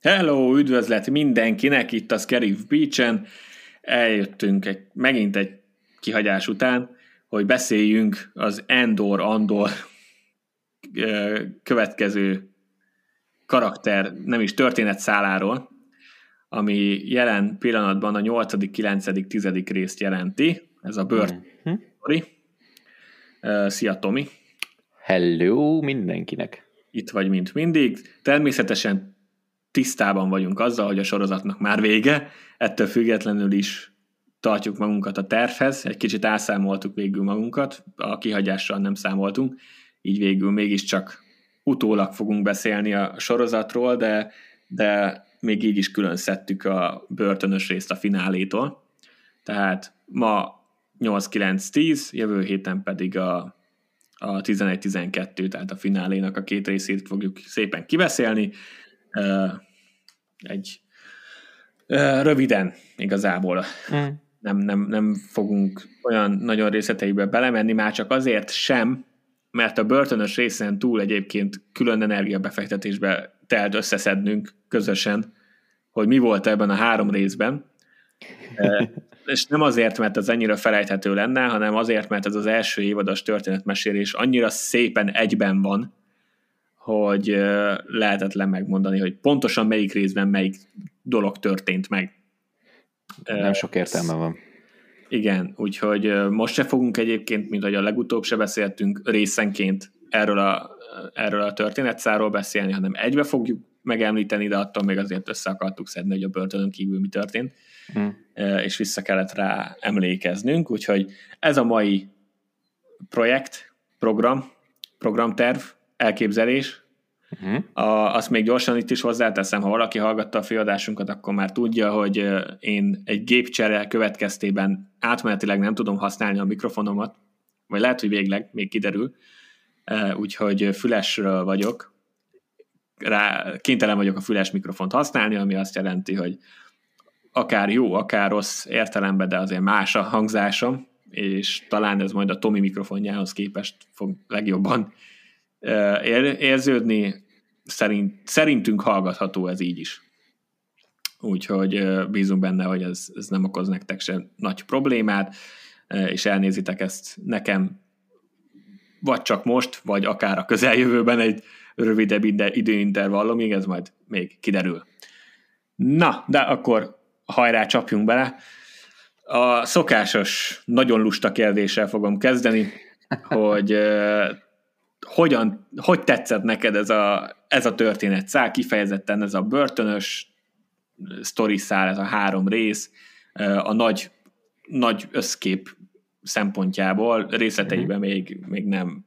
Hello, üdvözlet mindenkinek itt a Scarif Beach-en. Eljöttünk egy, megint egy kihagyás után, hogy beszéljünk az Endor Andor következő karakter, nem is történetszáláról, ami jelen pillanatban a 8., 9., 10. részt jelenti. Ez a Bird mm-hmm. Szia, Tomi! Hello mindenkinek! Itt vagy, mint mindig. Természetesen tisztában vagyunk azzal, hogy a sorozatnak már vége, ettől függetlenül is tartjuk magunkat a tervhez, egy kicsit elszámoltuk végül magunkat, a kihagyással nem számoltunk, így végül mégiscsak utólag fogunk beszélni a sorozatról, de, de még így is külön szedtük a börtönös részt a finálétól. Tehát ma 8-9-10, jövő héten pedig a, a 11-12, tehát a finálénak a két részét fogjuk szépen kibeszélni. Egy röviden igazából. Mm. Nem, nem, nem fogunk olyan nagyon részleteibe belemenni, már csak azért sem, mert a börtönös részen túl egyébként külön energiabefektetésbe telt összeszednünk közösen, hogy mi volt ebben a három részben. És nem azért, mert ez annyira felejthető lenne, hanem azért, mert ez az első évadas történetmesélés annyira szépen egyben van, hogy lehetetlen megmondani, hogy pontosan melyik részben melyik dolog történt meg. Nem sok értelme van. Igen, úgyhogy most se fogunk egyébként, mint ahogy a legutóbb se beszéltünk, részenként erről a, erről a történetszáról beszélni, hanem egybe fogjuk megemlíteni, de attól még azért össze akartuk szedni, hogy a börtönön kívül mi történt, hmm. és vissza kellett rá emlékeznünk, úgyhogy ez a mai projekt, program, programterv, elképzelés, Uh-huh. A, azt még gyorsan itt is hozzáteszem, ha valaki hallgatta a főadásunkat, akkor már tudja, hogy én egy gépcsere következtében átmenetileg nem tudom használni a mikrofonomat, vagy lehet, hogy végleg még kiderül, úgyhogy fülesről vagyok, rá, kénytelen vagyok a füles mikrofont használni, ami azt jelenti, hogy akár jó, akár rossz értelemben, de azért más a hangzásom, és talán ez majd a Tomi mikrofonjához képest fog legjobban érződni, szerint, szerintünk hallgatható ez így is. Úgyhogy bízunk benne, hogy ez, ez nem okoz nektek se nagy problémát, és elnézitek ezt nekem vagy csak most, vagy akár a közeljövőben egy rövidebb időintervallumig, ez majd még kiderül. Na, de akkor hajrá csapjunk bele. A szokásos, nagyon lusta kérdéssel fogom kezdeni, hogy hogyan, hogy tetszett neked ez a, ez a történet szál, kifejezetten ez a börtönös sztori szál, ez a három rész, a nagy, nagy összkép szempontjából, részleteiben mm-hmm. még, még nem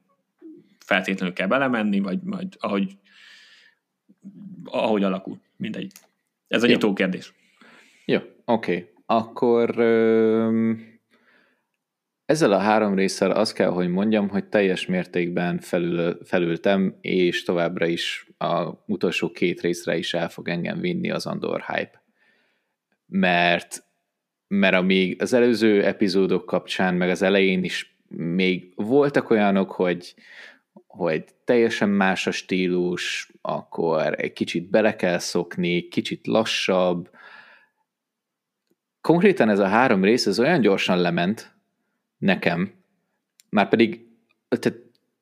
feltétlenül kell belemenni, vagy majd ahogy, ahogy alakul, mindegy. Ez a Jó. nyitó kérdés. Jó, oké. Okay. Akkor ö- ezzel a három résszel azt kell, hogy mondjam, hogy teljes mértékben felül, felültem, és továbbra is a utolsó két részre is el fog engem vinni az Andor hype. Mert, mert amíg az előző epizódok kapcsán, meg az elején is még voltak olyanok, hogy, hogy teljesen más a stílus, akkor egy kicsit bele kell szokni, kicsit lassabb. Konkrétan ez a három rész, ez olyan gyorsan lement, nekem, már pedig tehát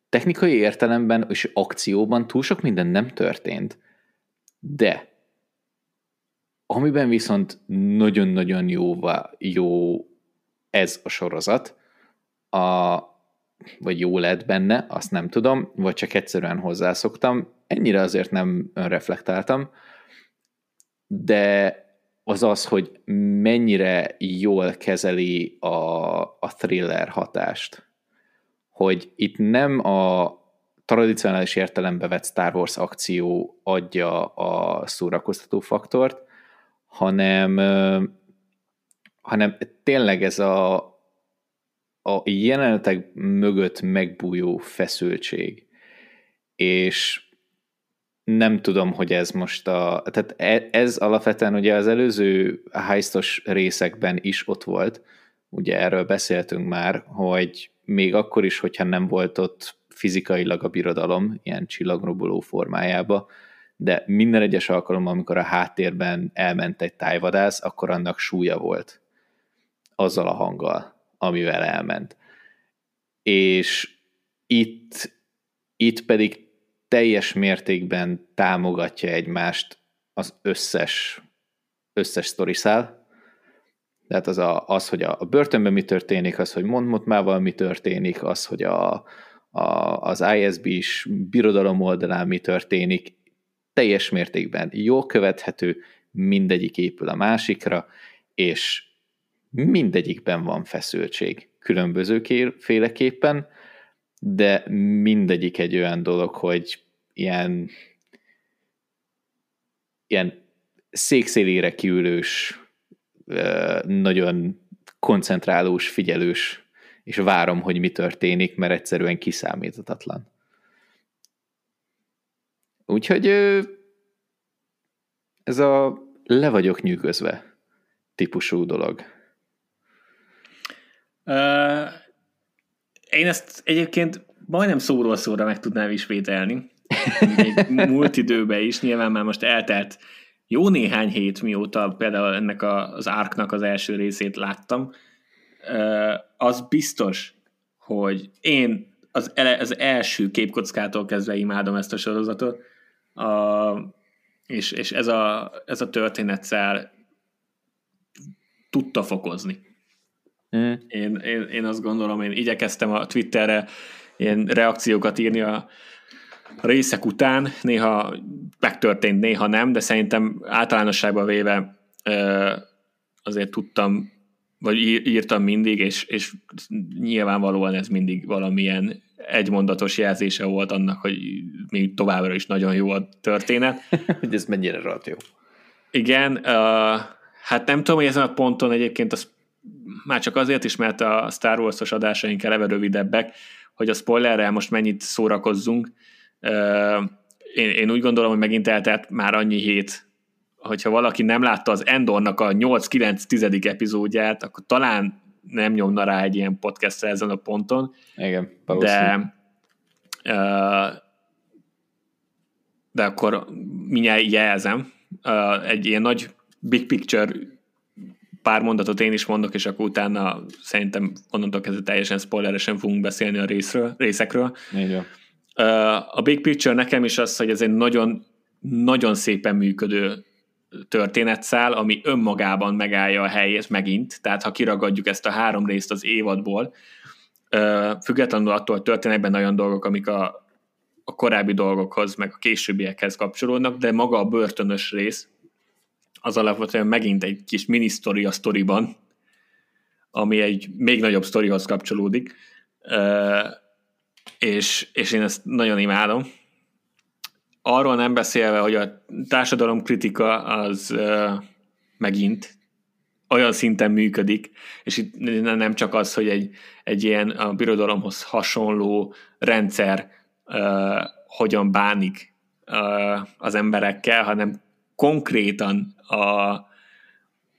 technikai értelemben és akcióban túl sok minden nem történt, de amiben viszont nagyon-nagyon jó, jó ez a sorozat, a, vagy jó lett benne, azt nem tudom, vagy csak egyszerűen hozzászoktam, ennyire azért nem önreflektáltam, de az az, hogy mennyire jól kezeli a, a thriller hatást. Hogy itt nem a tradicionális értelembe vett Star Wars akció adja a szórakoztató faktort, hanem, hanem tényleg ez a, a jelenetek mögött megbújó feszültség. És nem tudom, hogy ez most a... Tehát e, ez alapvetően ugye az előző heistos részekben is ott volt, ugye erről beszéltünk már, hogy még akkor is, hogyha nem volt ott fizikailag a birodalom, ilyen csillagroboló formájába, de minden egyes alkalommal, amikor a háttérben elment egy tájvadász, akkor annak súlya volt azzal a hanggal, amivel elment. És itt, itt pedig teljes mértékben támogatja egymást az összes, összes sztoriszál. Tehát az, a, az, hogy a, a börtönben mi történik, az, hogy Montmotmával mi történik, az, hogy a, a, az ISB is birodalom oldalán mi történik, teljes mértékben jól követhető, mindegyik épül a másikra, és mindegyikben van feszültség, különböző féleképpen, de mindegyik egy olyan dolog, hogy ilyen, ilyen székszélére kiülős, nagyon koncentrálós, figyelős, és várom, hogy mi történik, mert egyszerűen kiszámíthatatlan. Úgyhogy ez a le vagyok nyűgözve típusú dolog. Uh, én ezt egyébként majdnem szóról szóra meg tudnám ismételni. Még múlt időben is, nyilván már most eltelt jó néhány hét, mióta például ennek a, az árknak az első részét láttam. Uh, az biztos, hogy én az, ele, az első képkockától kezdve imádom ezt a sorozatot, a, és, és ez a, ez a történetszál tudta fokozni. Mm. Én, én, én azt gondolom, én igyekeztem a Twitterre ilyen reakciókat írni a részek után, néha megtörtént, néha nem, de szerintem általánosságban véve azért tudtam, vagy írtam mindig, és, és nyilvánvalóan ez mindig valamilyen egymondatos jelzése volt annak, hogy még továbbra is nagyon jó a történet. hogy ez mennyire rohadt jó. Igen, uh, hát nem tudom, hogy ezen a ponton egyébként az már csak azért is, mert a Star Wars-os adásaink eleve rövidebbek, hogy a spoilerrel most mennyit szórakozzunk. Uh, én, én úgy gondolom, hogy megint eltelt már annyi hét, hogyha valaki nem látta az Endornak a 8-9-10. epizódját, akkor talán nem nyomna rá egy ilyen podcastre ezen a ponton. Igen, De, de akkor mindjárt jelzem. Egy ilyen nagy big picture pár mondatot én is mondok, és akkor utána szerintem onnantól kezdve teljesen spoileresen fogunk beszélni a részről, részekről. Igen. A big picture nekem is az, hogy ez egy nagyon, nagyon szépen működő történetszál, ami önmagában megállja a helyét megint, tehát ha kiragadjuk ezt a három részt az évadból, függetlenül attól történnek benne olyan dolgok, amik a, a korábbi dolgokhoz, meg a későbbiekhez kapcsolódnak, de maga a börtönös rész az alapvetően megint egy kis mini sztori a sztoriban, ami egy még nagyobb sztorihoz kapcsolódik, és, és én ezt nagyon imádom, arról nem beszélve, hogy a társadalom kritika az megint olyan szinten működik, és itt nem csak az, hogy egy, egy ilyen a birodalomhoz hasonló rendszer uh, hogyan bánik uh, az emberekkel, hanem konkrétan a,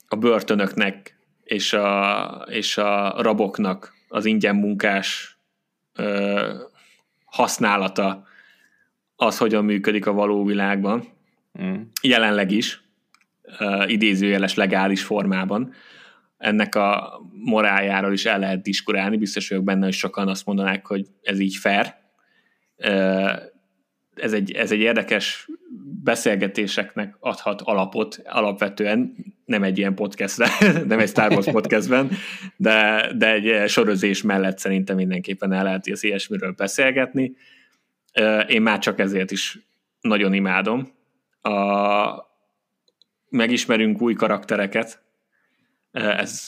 a börtönöknek és a, és a raboknak az ingyen munkás uh, használata az hogyan működik a való világban, mm. jelenleg is, uh, idézőjeles legális formában. Ennek a moráljáról is el lehet diskurálni, biztos vagyok benne, hogy sokan azt mondanák, hogy ez így fair. Uh, ez egy, ez egy érdekes beszélgetéseknek adhat alapot alapvetően, nem egy ilyen podcastre, nem egy Star Wars podcastben, de, de egy sorozés mellett szerintem mindenképpen el lehet az ilyesmiről beszélgetni. Én már csak ezért is nagyon imádom. A, megismerünk új karaktereket, ez,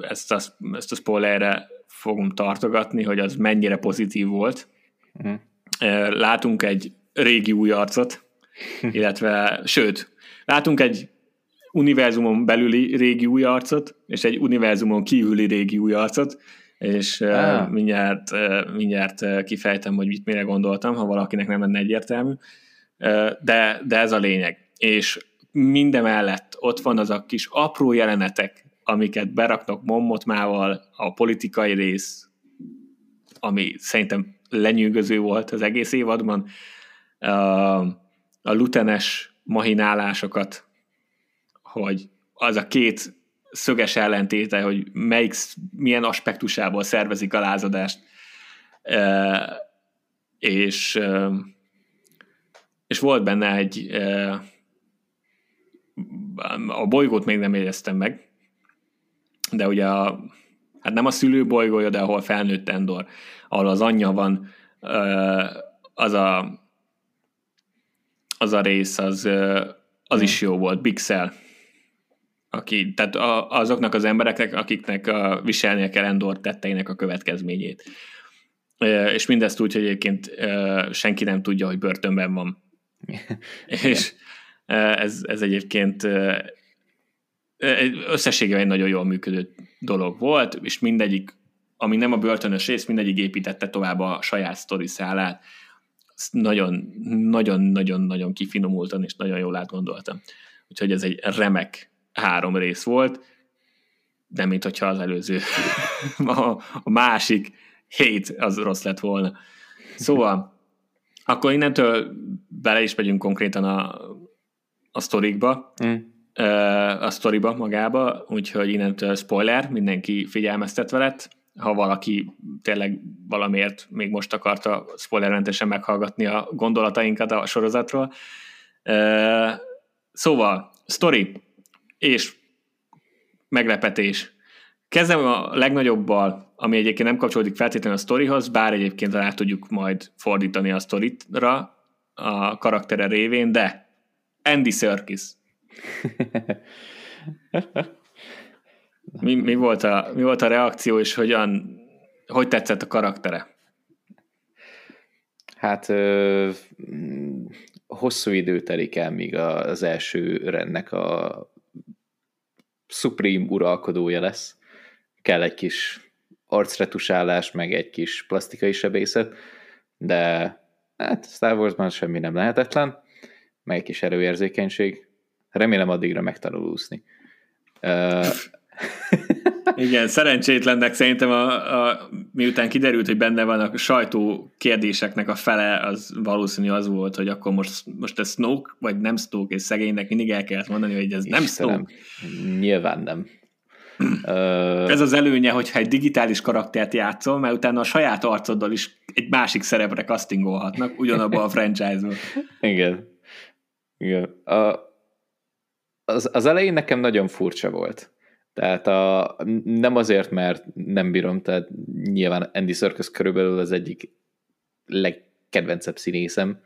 ezt, a, ezt a spoilerre fogom tartogatni, hogy az mennyire pozitív volt. Uh-huh. Látunk egy régi új arcot, illetve, sőt, látunk egy univerzumon belüli régi új arcot, és egy univerzumon kívüli régi új arcot, és ah. mindjárt, mindjárt kifejtem, hogy mit mire gondoltam, ha valakinek nem lenne egyértelmű, de, de ez a lényeg. És mindemellett ott van az a kis apró jelenetek amiket beraknak Mommotmával, a politikai rész, ami szerintem lenyűgöző volt az egész évadban, a lutenes mahinálásokat, hogy az a két szöges ellentéte, hogy melyik, milyen aspektusából szervezik a lázadást, és, és volt benne egy a bolygót még nem éreztem meg, de ugye a, hát nem a szülő bolygója, de ahol felnőtt Endor, ahol az anyja van, az a, az a rész, az, az is jó volt, Bixel. Aki, tehát azoknak az embereknek, akiknek a, viselnie kell Endor tetteinek a következményét. És mindezt úgy, hogy egyébként senki nem tudja, hogy börtönben van. és ez, ez egyébként összességében egy nagyon jól működő dolog volt, és mindegyik, ami nem a börtönös rész, mindegyik építette tovább a saját sztori szálát. nagyon, nagyon, nagyon, nagyon kifinomultan és nagyon jól átgondoltam. Úgyhogy ez egy remek három rész volt, de mint hogyha az előző, a, a másik hét az rossz lett volna. Szóval, akkor innentől bele is megyünk konkrétan a, a sztorikba. Mm a sztoriba magába, úgyhogy innentől spoiler, mindenki figyelmeztetve lett. Ha valaki tényleg valamiért még most akarta spoilermentesen meghallgatni a gondolatainkat a sorozatról. Szóval, story és meglepetés. Kezdem a legnagyobbal, ami egyébként nem kapcsolódik feltétlenül a sztorihoz, bár egyébként rá tudjuk majd fordítani a sztoritra a karaktere révén, de Andy Serkis mi, mi, volt a, mi volt a reakció, és hogyan, hogy tetszett a karaktere? Hát ö, hosszú idő telik el, míg az első rendnek a supreme uralkodója lesz. Kell egy kis arcretusálás, meg egy kis plastikai sebészet, de hát Star Warsban semmi nem lehetetlen, meg egy kis erőérzékenység. Remélem addigra megtanul úszni. Uh... Igen, szerencsétlennek szerintem a, a, miután kiderült, hogy benne van a sajtó kérdéseknek a fele, az valószínű az volt, hogy akkor most, most ez Snoke, vagy nem Snoke, és szegénynek mindig el kellett mondani, hogy ez nem Istenem, Snoke. Nyilván nem. Ez az előnye, hogyha egy digitális karaktert játszol, mert utána a saját arcoddal is egy másik szerepre castingolhatnak, ugyanabban a franchise-ban. Igen. Igen. A, az, az elején nekem nagyon furcsa volt. Tehát a, nem azért, mert nem bírom, tehát nyilván Andy Serkis körülbelül az egyik legkedvencebb színészem,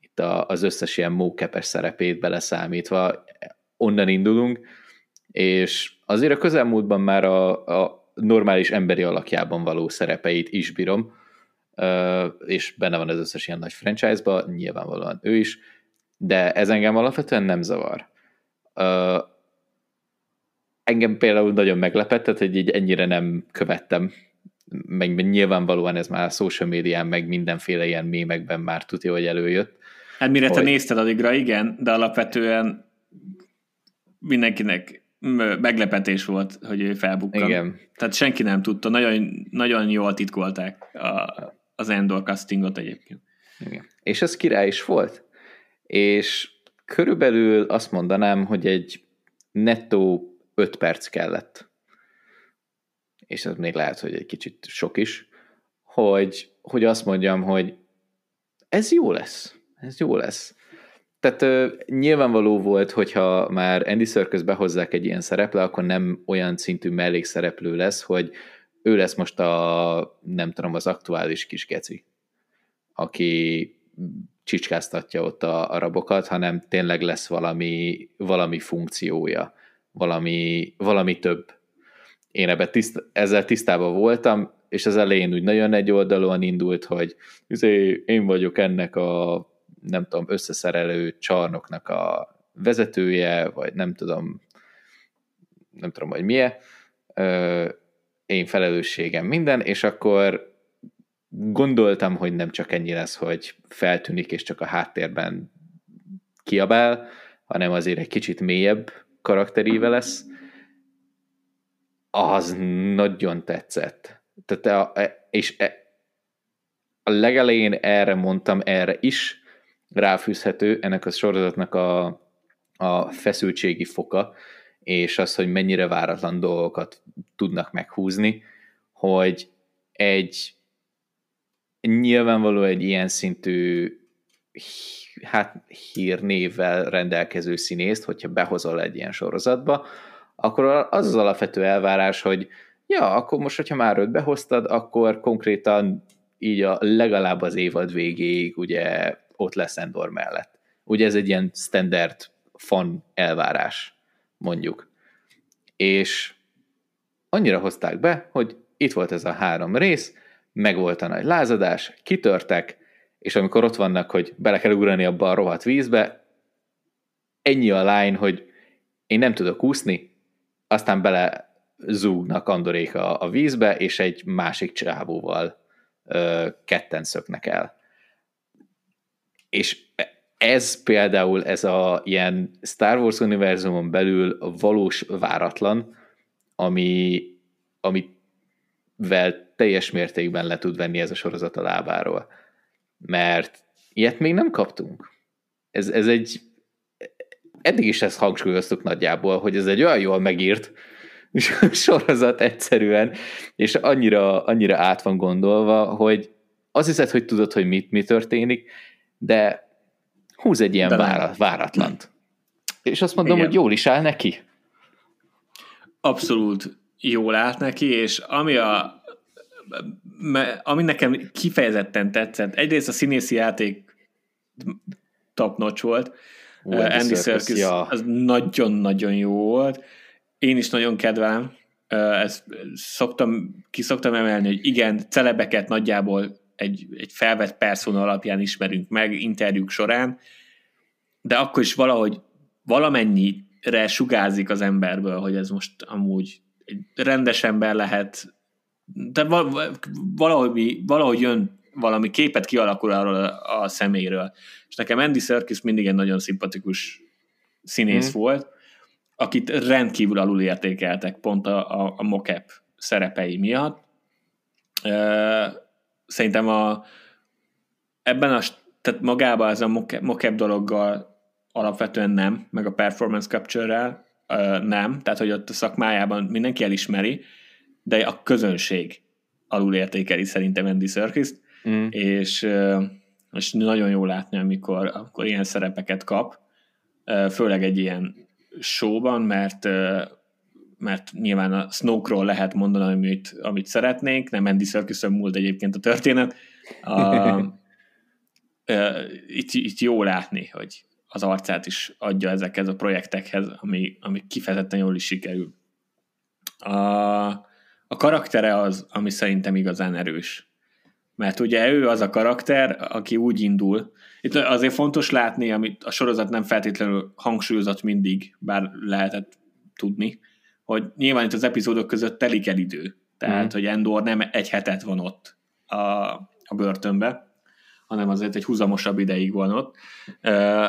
itt a, az összes ilyen mókepes szerepét beleszámítva, onnan indulunk, és azért a közelmúltban már a, a normális emberi alakjában való szerepeit is bírom, és benne van az összes ilyen nagy franchise-ba, nyilvánvalóan ő is, de ez engem alapvetően nem zavar. Engem például nagyon meglepett, hogy így ennyire nem követtem, meg nyilvánvalóan ez már a social médián, meg mindenféle ilyen mémekben már tudja, hogy előjött. Hát mire hogy... te nézted addigra, igen, de alapvetően mindenkinek meglepetés volt, hogy ő felbukkan. Igen. Tehát senki nem tudta, nagyon, nagyon jól titkolták a, az Endor castingot egyébként. Igen. És ez király is volt. És körülbelül azt mondanám, hogy egy nettó 5 perc kellett, és ez még lehet, hogy egy kicsit sok is, hogy, hogy azt mondjam, hogy ez jó lesz, ez jó lesz. Tehát ö, nyilvánvaló volt, hogyha már Andy Serkis behozzák egy ilyen szereple, akkor nem olyan szintű mellékszereplő lesz, hogy ő lesz most a, nem tudom, az aktuális kis geci, aki csicskáztatja ott a, a rabokat, hanem tényleg lesz valami, valami funkciója, valami, valami több. Én ebben tiszt, ezzel tisztában voltam, és az elején úgy nagyon egy oldalon indult, hogy izé, én vagyok ennek a nem tudom, összeszerelő csarnoknak a vezetője, vagy nem tudom, nem tudom, hogy milyen, én felelősségem minden, és akkor gondoltam, hogy nem csak ennyi lesz, hogy feltűnik, és csak a háttérben kiabál, hanem azért egy kicsit mélyebb karakteríve lesz, az nagyon tetszett. Tehát a, e, és e, a legelején erre mondtam, erre is ráfűzhető ennek a sorozatnak a, a feszültségi foka, és az, hogy mennyire váratlan dolgokat tudnak meghúzni, hogy egy nyilvánvaló egy ilyen szintű hát hírnévvel rendelkező színészt, hogyha behozol egy ilyen sorozatba, akkor az az alapvető elvárás, hogy ja, akkor most, hogyha már őt behoztad, akkor konkrétan így a legalább az évad végéig ugye ott lesz Endor mellett. Ugye ez egy ilyen standard fan elvárás, mondjuk. És annyira hozták be, hogy itt volt ez a három rész, meg volt a nagy lázadás, kitörtek, és amikor ott vannak, hogy bele kell ugrani abba a rohadt vízbe, ennyi a line, hogy én nem tudok úszni, aztán bele zúgnak Andoréka a vízbe, és egy másik csávóval ö, ketten szöknek el. És ez például, ez a ilyen Star Wars univerzumon belül valós váratlan, ami, amivel teljes mértékben le tud venni ez a sorozat a lábáról. Mert ilyet még nem kaptunk. Ez, ez egy eddig is ezt hangsúlyoztuk nagyjából, hogy ez egy olyan jól megírt sorozat egyszerűen, és annyira, annyira át van gondolva, hogy az hiszed, hogy tudod, hogy mit, mi történik, de húz egy ilyen várat, váratlant. És azt mondom, Igen. hogy jól is áll neki. Abszolút jól állt neki, és ami a ami nekem kifejezetten tetszett, egyrészt a színészi játék top notch volt, Uh, Andy Serkis ja. az nagyon-nagyon jó volt. Én is nagyon kedvelem. Ezt szoktam, ki szoktam emelni, hogy igen, celebeket nagyjából egy, egy felvett persona alapján ismerünk meg interjúk során, de akkor is valahogy valamennyire sugázik az emberből, hogy ez most amúgy egy rendes ember lehet, de valahogy, valahogy jön valami képet kialakul arról a, a személyről. És nekem Andy Serkis mindig egy nagyon szimpatikus színész mm. volt, akit rendkívül alul értékeltek pont a, a, a mocap szerepei miatt. Szerintem a, ebben a, tehát magában ez a mocap dologgal alapvetően nem, meg a performance capture-rel nem, tehát hogy ott a szakmájában mindenki elismeri, de a közönség alul értékeli szerintem Andy serkis mm. és, és nagyon jó látni, amikor, amikor ilyen szerepeket kap, főleg egy ilyen showban, mert mert nyilván a Snoke-ról lehet mondani, amit, amit szeretnénk, nem Andy serkis múlt egyébként a történet. A, itt, itt jó látni, hogy az arcát is adja ezekhez a projektekhez, ami, ami kifejezetten jól is sikerül. A, a karaktere az, ami szerintem igazán erős. Mert ugye ő az a karakter, aki úgy indul. Itt azért fontos látni, amit a sorozat nem feltétlenül hangsúlyozott mindig, bár lehetett tudni, hogy nyilván itt az epizódok között telik el idő. Tehát, mm. hogy Endor nem egy hetet van ott a, a börtönbe, hanem azért egy húzamosabb ideig van ott.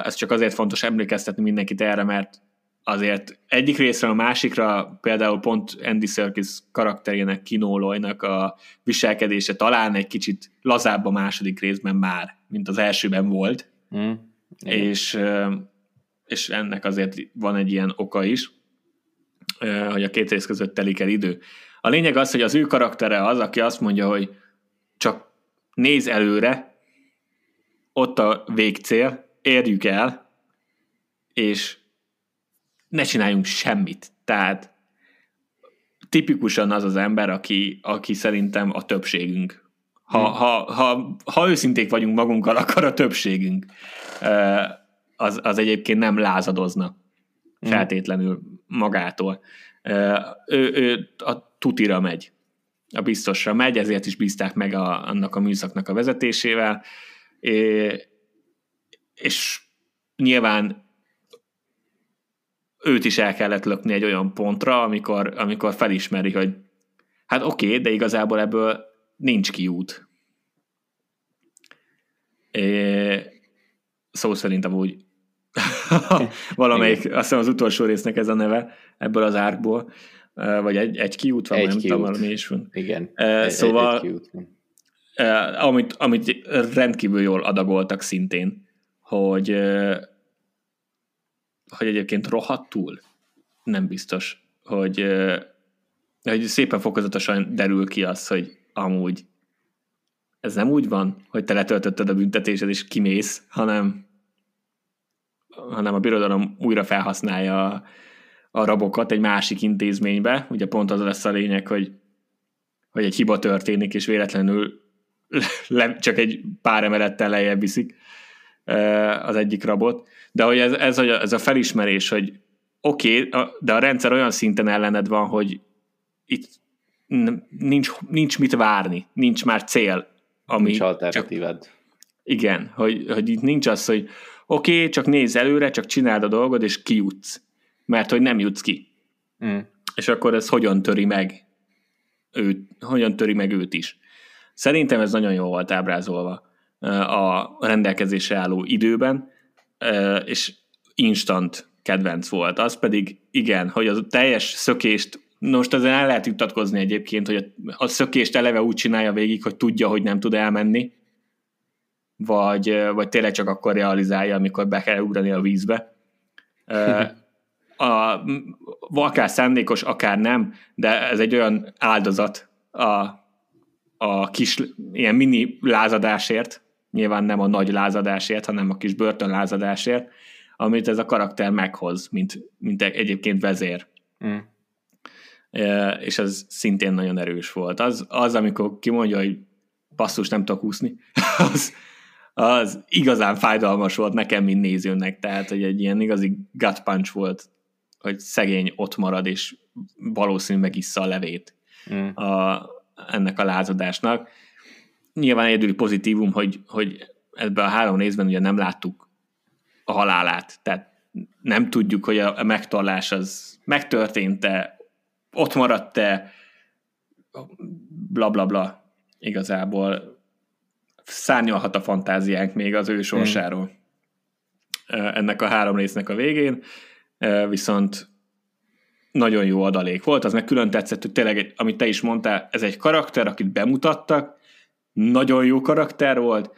Ez csak azért fontos emlékeztetni mindenkit erre, mert azért egyik részről a másikra például pont Andy Serkis karakterének, Kinólojnak a viselkedése talán egy kicsit lazább a második részben már, mint az elsőben volt, mm. és, és ennek azért van egy ilyen oka is, hogy a két rész között telik el idő. A lényeg az, hogy az ő karaktere az, aki azt mondja, hogy csak néz előre, ott a végcél, érjük el, és ne csináljunk semmit. Tehát tipikusan az az ember, aki, aki szerintem a többségünk. Ha, hmm. ha, ha, ha őszinték vagyunk magunkkal, akkor a többségünk. Az, az egyébként nem lázadozna hmm. feltétlenül magától. Ő, ő a tutira megy, a biztosra megy, ezért is bízták meg a, annak a műszaknak a vezetésével, és nyilván őt is el kellett lökni egy olyan pontra, amikor, amikor felismeri, hogy hát oké, okay, de igazából ebből nincs kiút. É, szó szerint amúgy valamelyik, azt hiszem az utolsó résznek ez a neve ebből az árkból, vagy egy, egy kiút van, Egy nem tudom, kiút. valami is van. Igen. Egy- szóval- egy kiút van. Eh, amit, amit rendkívül jól adagoltak szintén, hogy, hogy egyébként rohadtul nem biztos, hogy, hogy szépen fokozatosan derül ki az, hogy amúgy ez nem úgy van, hogy te letöltötted a büntetésed és kimész, hanem, hanem a birodalom újra felhasználja a, a rabokat egy másik intézménybe. Ugye pont az lesz a lényeg, hogy, hogy egy hiba történik, és véletlenül le, csak egy pár emelettel lejjebb viszik az egyik rabot. De hogy ez, ez, a- ez a felismerés, hogy oké, okay, de a rendszer olyan szinten ellened van, hogy itt nincs, nincs mit várni, nincs már cél. Ami Nincs csak, alternatívád. igen, hogy, hogy itt nincs az, hogy oké, okay, csak nézz előre, csak csináld a dolgod, és kijutsz. Mert hogy nem jutsz ki. Mm. És akkor ez hogyan töri meg őt, hogyan töri meg őt is. Szerintem ez nagyon jól volt ábrázolva a rendelkezésre álló időben, és instant kedvenc volt. Az pedig, igen, hogy az teljes szökést, most ezen el lehet jutatkozni egyébként, hogy a, szökést eleve úgy csinálja végig, hogy tudja, hogy nem tud elmenni, vagy, vagy tényleg csak akkor realizálja, amikor be kell ugrani a vízbe. A, akár szándékos, akár nem, de ez egy olyan áldozat a, a kis ilyen mini lázadásért, nyilván nem a nagy lázadásért, hanem a kis börtönlázadásért, amit ez a karakter meghoz, mint, mint egyébként vezér. Mm. E, És ez szintén nagyon erős volt. Az, az amikor kimondja, hogy basszus, nem tudok úszni, az, az igazán fájdalmas volt nekem, mint nézőnek, tehát hogy egy ilyen igazi gut punch volt, hogy szegény ott marad, és valószínűleg megissza a levét Mm. a, ennek a lázadásnak. Nyilván egyedüli pozitívum, hogy, hogy ebben a három részben ugye nem láttuk a halálát, tehát nem tudjuk, hogy a, a megtorlás az megtörtént-e, ott maradt-e, bla bla bla. Igazából szárnyalhat a fantáziánk még az ő sorsáról. Ennek a három résznek a végén, viszont nagyon jó adalék volt, az meg külön tetszett, hogy tényleg, amit te is mondtál, ez egy karakter, akit bemutattak, nagyon jó karakter volt,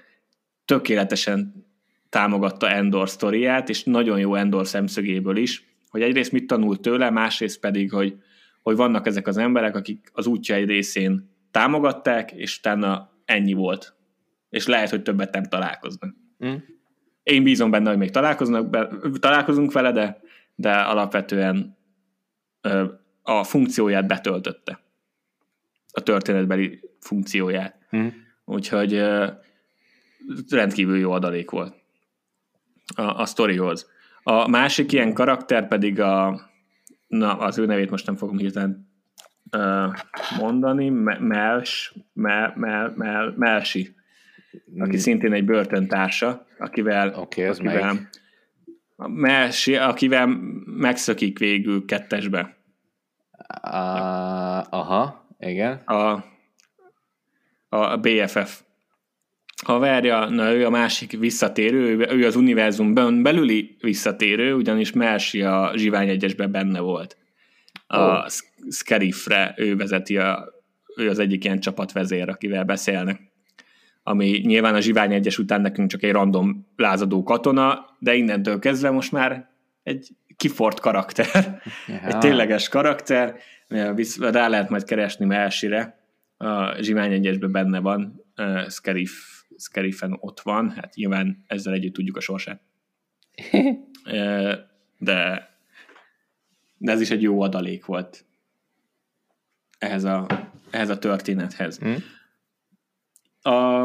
tökéletesen támogatta Endor sztoriát, és nagyon jó Endor szemszögéből is, hogy egyrészt mit tanult tőle, másrészt pedig, hogy, hogy vannak ezek az emberek, akik az útja egy részén támogatták, és utána ennyi volt. És lehet, hogy többet nem találkoznak. Mm. Én bízom benne, hogy még találkoznak be, találkozunk vele, de, de alapvetően ö, a funkcióját betöltötte. A történetbeli funkcióját. Mm. Úgyhogy rendkívül jó adalék volt a, a sztorihoz. A másik ilyen karakter pedig a, na, az ő nevét most nem fogom hirtelen ö, mondani, Me- Mels, Mel, Mel, Mel, Melsi, aki szintén egy börtöntársa, akivel, Oké, ez akivel melyik? a Melsi, akivel megszökik végül kettesbe. Ah, aha, igen. a, a BFF haverja, na ő a másik visszatérő, ő, az univerzumban belüli visszatérő, ugyanis Mersi a Zsivány egyesben benne volt. A oh. Scarifre ő vezeti, a, ő az egyik ilyen csapatvezér, akivel beszélnek. Ami nyilván a Zsivány egyes után nekünk csak egy random lázadó katona, de innentől kezdve most már egy kifort karakter, Ja. egy tényleges karakter, rá lehet majd keresni Mersire, a Zsivány egyesben benne van, uh, Scarif, Scarifen ott van, hát nyilván ezzel együtt tudjuk a sorsát. Uh, de, de ez is egy jó adalék volt ehhez a, ehhez a történethez. Mm. A,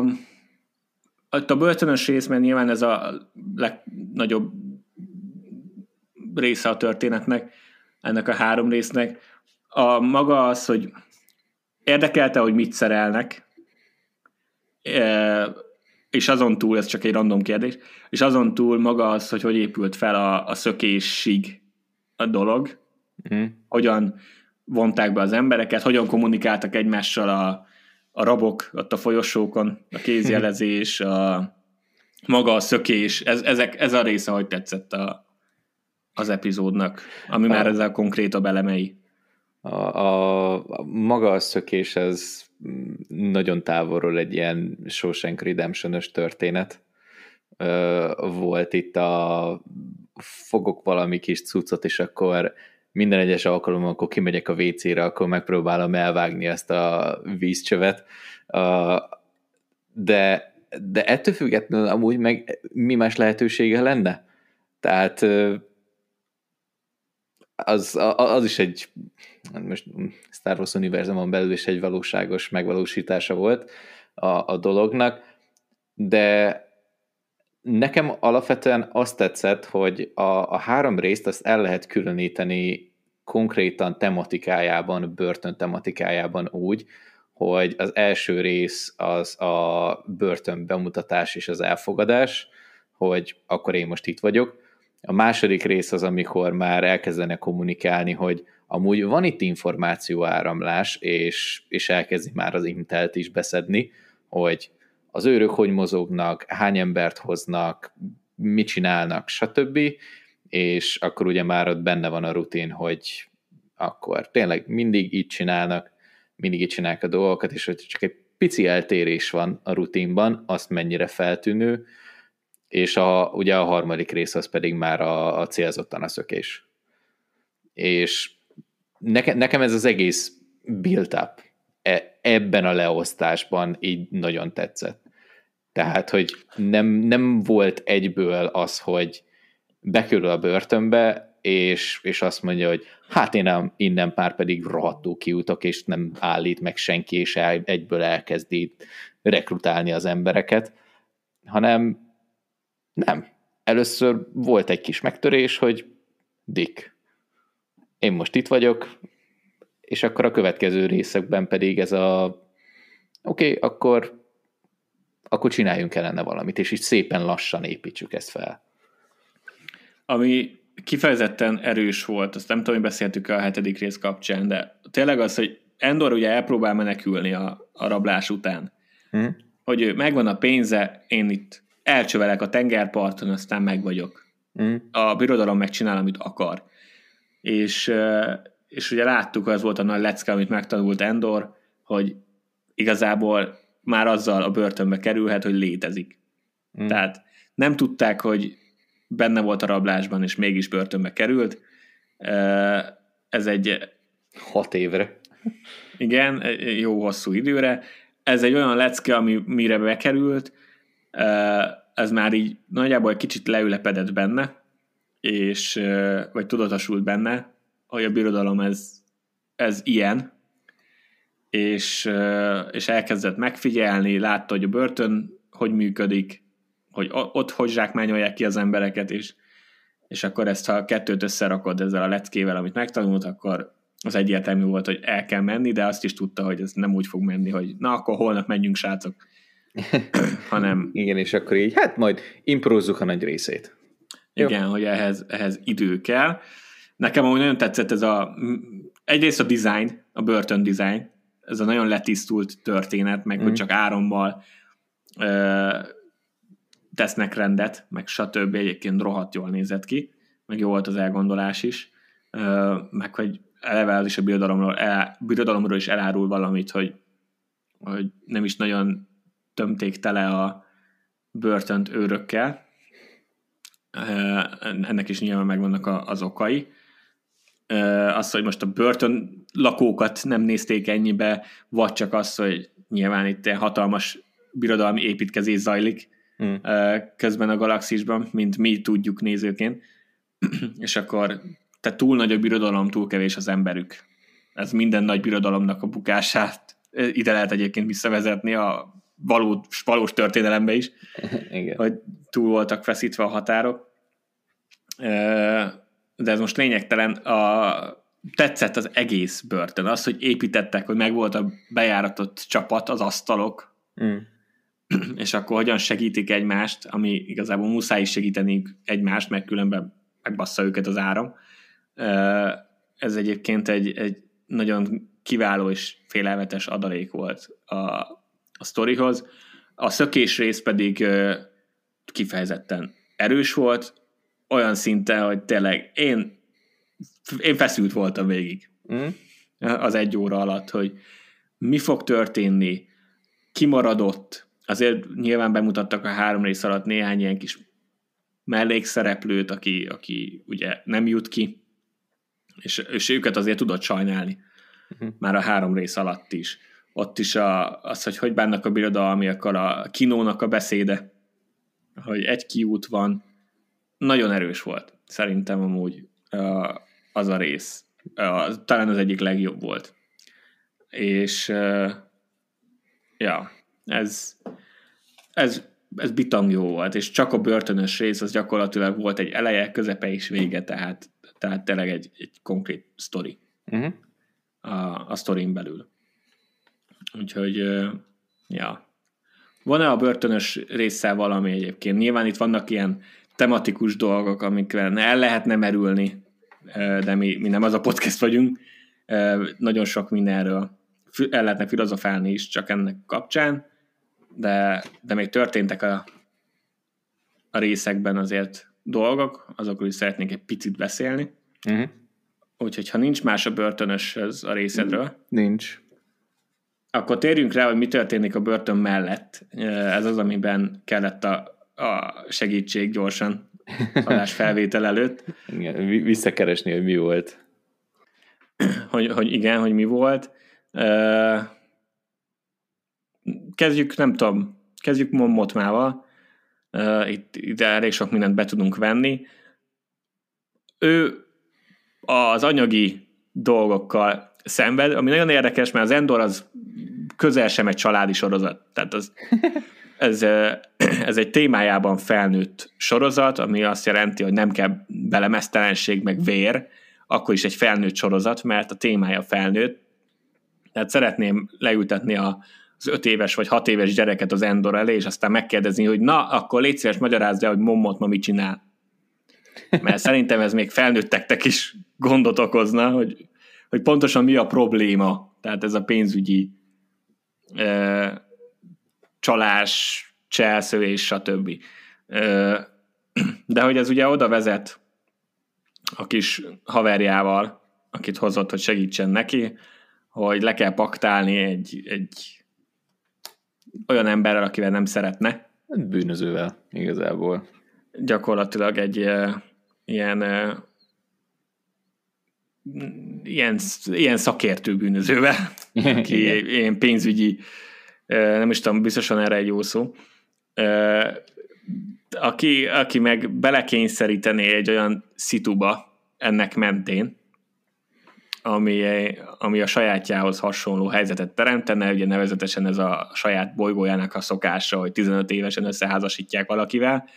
a, börtönös részben nyilván ez a legnagyobb része a történetnek, ennek a három résznek. A maga az, hogy érdekelte, hogy mit szerelnek, és azon túl, ez csak egy random kérdés, és azon túl maga az, hogy hogy épült fel a, a szökésig a dolog, Mm. hogyan vonták be az embereket, hogyan kommunikáltak egymással a, a rabok ott a folyosókon, a kézjelezés, a, maga a szökés, ez, ezek, ez a része, hogy tetszett a, az epizódnak, ami már Ah. ezzel konkrétabb elemei. A, a, a maga a szökés ez nagyon távolról egy ilyen Shawshank redemption történet volt itt a fogok valami kis cuccot, és akkor minden egyes alkalommal, amikor kimegyek a WC-re, akkor megpróbálom elvágni ezt a vízcsövet. De, de ettől függetlenül amúgy meg mi más lehetősége lenne? Tehát az, az is egy most Star Wars univerzumon belül is egy valóságos megvalósítása volt a, a dolognak, de nekem alapvetően azt tetszett, hogy a, a három részt azt el lehet különíteni konkrétan tematikájában, börtön tematikájában úgy, hogy az első rész az a börtön bemutatás és az elfogadás, hogy akkor én most itt vagyok. A második rész az, amikor már elkezdenek kommunikálni, hogy amúgy van itt információ áramlás, és, és elkezdi már az Intelt is beszedni, hogy az őrök hogy mozognak, hány embert hoznak, mit csinálnak, stb. És akkor ugye már ott benne van a rutin, hogy akkor tényleg mindig így csinálnak, mindig így csinálják a dolgokat, és hogy csak egy pici eltérés van a rutinban, azt mennyire feltűnő, és a, ugye a harmadik rész az pedig már a, a célzottan a szökés. És nekem, nekem ez az egész build-up e, ebben a leosztásban így nagyon tetszett. Tehát, hogy nem, nem volt egyből az, hogy bekerül a börtönbe, és, és azt mondja, hogy hát én nem, innen pár pedig rohadtul kiutok, és nem állít meg senki, és egyből elkezdi rekrutálni az embereket, hanem nem. Először volt egy kis megtörés, hogy Dick, én most itt vagyok, és akkor a következő részekben pedig ez a oké, okay, akkor akkor csináljunk ellene valamit, és így szépen lassan építsük ezt fel. Ami kifejezetten erős volt, azt nem tudom, hogy beszéltük a hetedik rész kapcsán, de tényleg az, hogy Endor ugye elpróbál menekülni a, a rablás után. Hmm. Hogy megvan a pénze, én itt elcsövelek a tengerparton, aztán meg vagyok. Hmm. A birodalom megcsinál, amit akar. És, és ugye láttuk, az volt a nagy lecke, amit megtanult Endor, hogy igazából már azzal a börtönbe kerülhet, hogy létezik. Hmm. Tehát nem tudták, hogy benne volt a rablásban, és mégis börtönbe került. Ez egy... Hat évre. Igen, jó hosszú időre. Ez egy olyan lecke, ami mire bekerült, ez már így nagyjából egy kicsit leülepedett benne, és, vagy tudatosult benne, hogy a birodalom ez, ez ilyen, és, és elkezdett megfigyelni, látta, hogy a börtön hogy működik, hogy ott hogy zsákmányolják ki az embereket, és, és akkor ezt, ha kettőt összerakod ezzel a leckével, amit megtanult, akkor az egyértelmű volt, hogy el kell menni, de azt is tudta, hogy ez nem úgy fog menni, hogy na, akkor holnap menjünk, srácok. Hanem... Igen, és akkor így, hát majd imprózzuk a nagy részét. Igen, Jó. hogy ehhez, ehhez idő kell. Nekem úgy nagyon tetszett ez a, egyrészt a design, a börtön design, ez a nagyon letisztult történet, meg mm. hogy csak árammal ö, tesznek rendet, meg stb. Egyébként rohadt jól nézett ki, meg jó volt az elgondolás is, ö, meg hogy eleve az is a birodalomról, el, birodalomról is elárul valamit, hogy, hogy nem is nagyon tömték tele a börtönt őrökkel. Ennek is nyilván megvannak az okai az, hogy most a börtön lakókat nem nézték ennyibe, vagy csak az, hogy nyilván itt hatalmas birodalmi építkezés zajlik mm. közben a galaxisban, mint mi tudjuk nézőként, és akkor te túl nagy a birodalom, túl kevés az emberük. Ez minden nagy birodalomnak a bukását ide lehet egyébként visszavezetni a valós, valós történelembe is, Igen. hogy túl voltak feszítve a határok de ez most lényegtelen, a, tetszett az egész börtön. Az, hogy építettek, hogy megvolt a bejáratott csapat, az asztalok, mm. és akkor hogyan segítik egymást, ami igazából muszáj is segíteni egymást, mert különben megbassza őket az áram. Ez egyébként egy, egy nagyon kiváló és félelmetes adalék volt a, a sztorihoz. A szökés rész pedig kifejezetten erős volt, olyan szinten, hogy tényleg én, én feszült voltam végig. Mm. az egy óra alatt, hogy mi fog történni, kimaradott, azért nyilván bemutattak a három rész alatt néhány ilyen kis mellékszereplőt, aki, aki ugye nem jut ki, és, és őket azért tudod sajnálni. Uh-huh. Már a három rész alatt is. Ott is a, az, hogy hogy bánnak a birodalmiakkal, a kinónak a beszéde, hogy egy kiút van, nagyon erős volt. Szerintem amúgy az a rész. Talán az egyik legjobb volt. És ja, ez, ez, ez bitang jó volt, és csak a börtönös rész az gyakorlatilag volt egy eleje, közepe és vége, tehát, tehát tényleg egy, egy konkrét sztori uh-huh. a, a sztorin belül. Úgyhogy, ja. Van-e a börtönös résszel valami egyébként? Nyilván itt vannak ilyen tematikus dolgok, amikre el lehetne merülni, de mi, mi nem az a podcast vagyunk. Nagyon sok mindenről el lehetne filozofálni is csak ennek kapcsán, de, de még történtek a, a részekben azért dolgok, azokról is szeretnék egy picit beszélni. Uh-huh. Úgyhogy ha nincs más a börtönöshöz a részedről. Nincs. Akkor térjünk rá, hogy mi történik a börtön mellett. Ez az, amiben kellett a, a segítség gyorsan adás felvétel előtt. Igen, visszakeresni, hogy mi volt. Hogy, hogy igen, hogy mi volt. Kezdjük, nem tudom, kezdjük Motmával. Itt, itt elég sok mindent be tudunk venni. Ő az anyagi dolgokkal szenved, ami nagyon érdekes, mert az Endor az közel sem egy családi sorozat. Tehát az, ez, ez egy témájában felnőtt sorozat, ami azt jelenti, hogy nem kell belemesztelenség, meg vér, akkor is egy felnőtt sorozat, mert a témája felnőtt. Tehát szeretném leültetni a, az öt éves vagy hat éves gyereket az Endor elé, és aztán megkérdezni, hogy na, akkor légy szíves, magyarázd el, hogy Mommot ma mit csinál. Mert szerintem ez még felnőttektek is gondot okozna, hogy, hogy pontosan mi a probléma. Tehát ez a pénzügyi e, csalás, cselszövés, stb. E, de hogy ez ugye oda vezet a kis haverjával, akit hozott, hogy segítsen neki, hogy le kell paktálni egy, egy olyan emberrel, akivel nem szeretne. Hát bűnözővel igazából. Gyakorlatilag egy ilyen ilyen, ilyen szakértő bűnözővel, aki ilyen pénzügyi, nem is tudom, biztosan erre egy jó szó, aki, aki meg belekényszerítené egy olyan szituba ennek mentén, ami, ami a sajátjához hasonló helyzetet teremtene, ugye nevezetesen ez a saját bolygójának a szokása, hogy 15 évesen összeházasítják valakivel,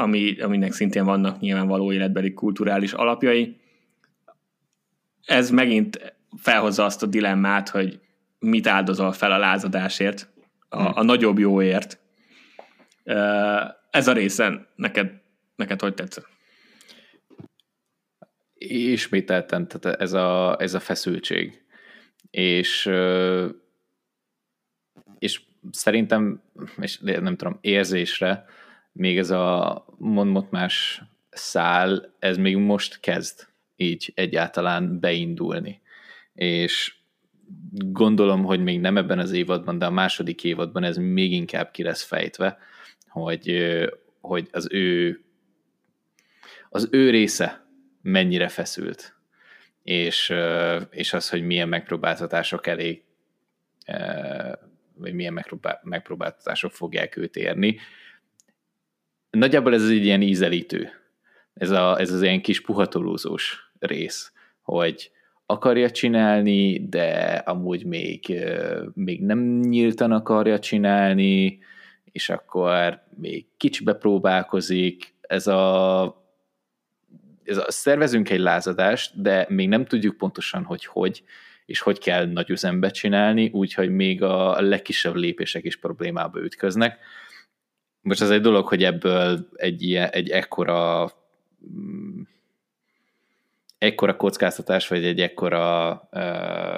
ami, aminek szintén vannak nyilvánvaló életbeli kulturális alapjai. Ez megint felhozza azt a dilemmát, hogy mit áldozol fel a lázadásért, a, a nagyobb jóért. Ez a részen neked, neked hogy tetszett? Ismételten, tehát ez a, ez a feszültség. És, és szerintem, és nem tudom, érzésre, még ez a mondmotmás szál, ez még most kezd így egyáltalán beindulni. És gondolom, hogy még nem ebben az évadban, de a második évadban ez még inkább ki lesz fejtve, hogy, hogy az ő az ő része mennyire feszült, és, és az, hogy milyen megpróbáltatások elé vagy milyen megpróbáltatások fogják őt érni, nagyjából ez egy ilyen ízelítő. Ez, a, ez az ilyen kis puhatolózós rész, hogy akarja csinálni, de amúgy még, még nem nyíltan akarja csinálni, és akkor még kicsibe próbálkozik. Ez a, ez a szervezünk egy lázadást, de még nem tudjuk pontosan, hogy hogy, és hogy kell nagy üzembe csinálni, úgyhogy még a legkisebb lépések is problémába ütköznek most az egy dolog, hogy ebből egy, ilyen, egy ekkora mm, ekkora kockáztatás, vagy egy ekkora,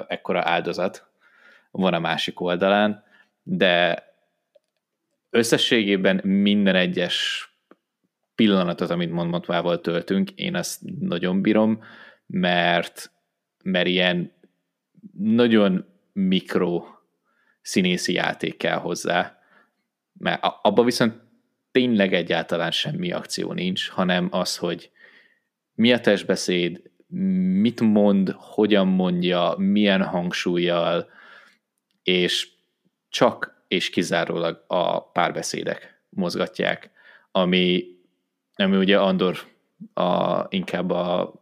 ekkora áldozat van a másik oldalán, de összességében minden egyes pillanatot, amit Monmotvával töltünk, én azt nagyon bírom, mert, mert ilyen nagyon mikro színészi játék kell hozzá, mert abban viszont tényleg egyáltalán semmi akció nincs, hanem az, hogy mi a testbeszéd, mit mond, hogyan mondja, milyen hangsúlyjal, és csak és kizárólag a párbeszédek mozgatják, ami, ami ugye Andor a, inkább a,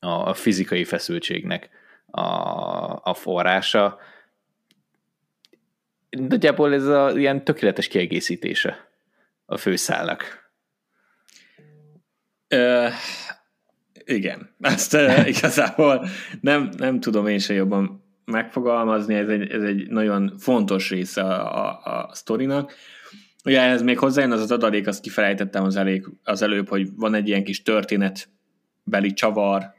a fizikai feszültségnek a, a forrása. Nagyjából ez a ilyen tökéletes kiegészítése a főszálnak. Ö, igen, ezt igazából nem, nem tudom én se jobban megfogalmazni, ez egy, ez egy nagyon fontos része a, a, a sztorinak. Ugye ehhez még hozzájön az az adalék, azt kifelejtettem az, elég, az előbb, hogy van egy ilyen kis történetbeli csavar,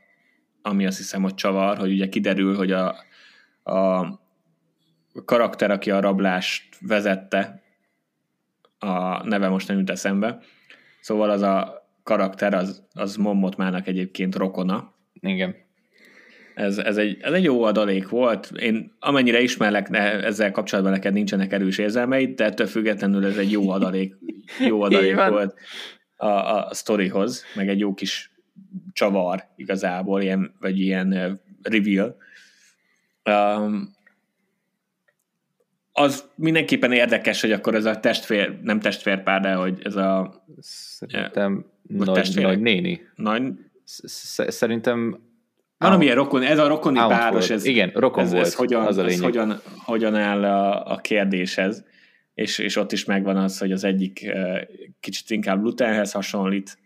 ami azt hiszem, hogy csavar, hogy ugye kiderül, hogy a, a karakter, aki a rablást vezette, a neve most nem jut eszembe, szóval az a karakter, az, az Mommotmának egyébként rokona. Igen. Ez, ez, egy, ez egy jó adalék volt. Én amennyire ismerlek, ne, ezzel kapcsolatban neked nincsenek erős érzelmeid, de ettől függetlenül ez egy jó adalék, jó adalék volt a, a sztorihoz, meg egy jó kis csavar igazából, ilyen, vagy ilyen reveal. Um, az mindenképpen érdekes, hogy akkor ez a testvér, nem testvérpár, de hogy ez a... Szerintem nagy, nagy néni. Nagy... Szerintem amilyen rokon, ez a rokoni Out páros, ez, igen, rokon ez, volt, ez, hogyan, az a ez hogyan, hogyan áll a, a kérdéshez, és, és ott is megvan az, hogy az egyik kicsit inkább Lutherhez hasonlít,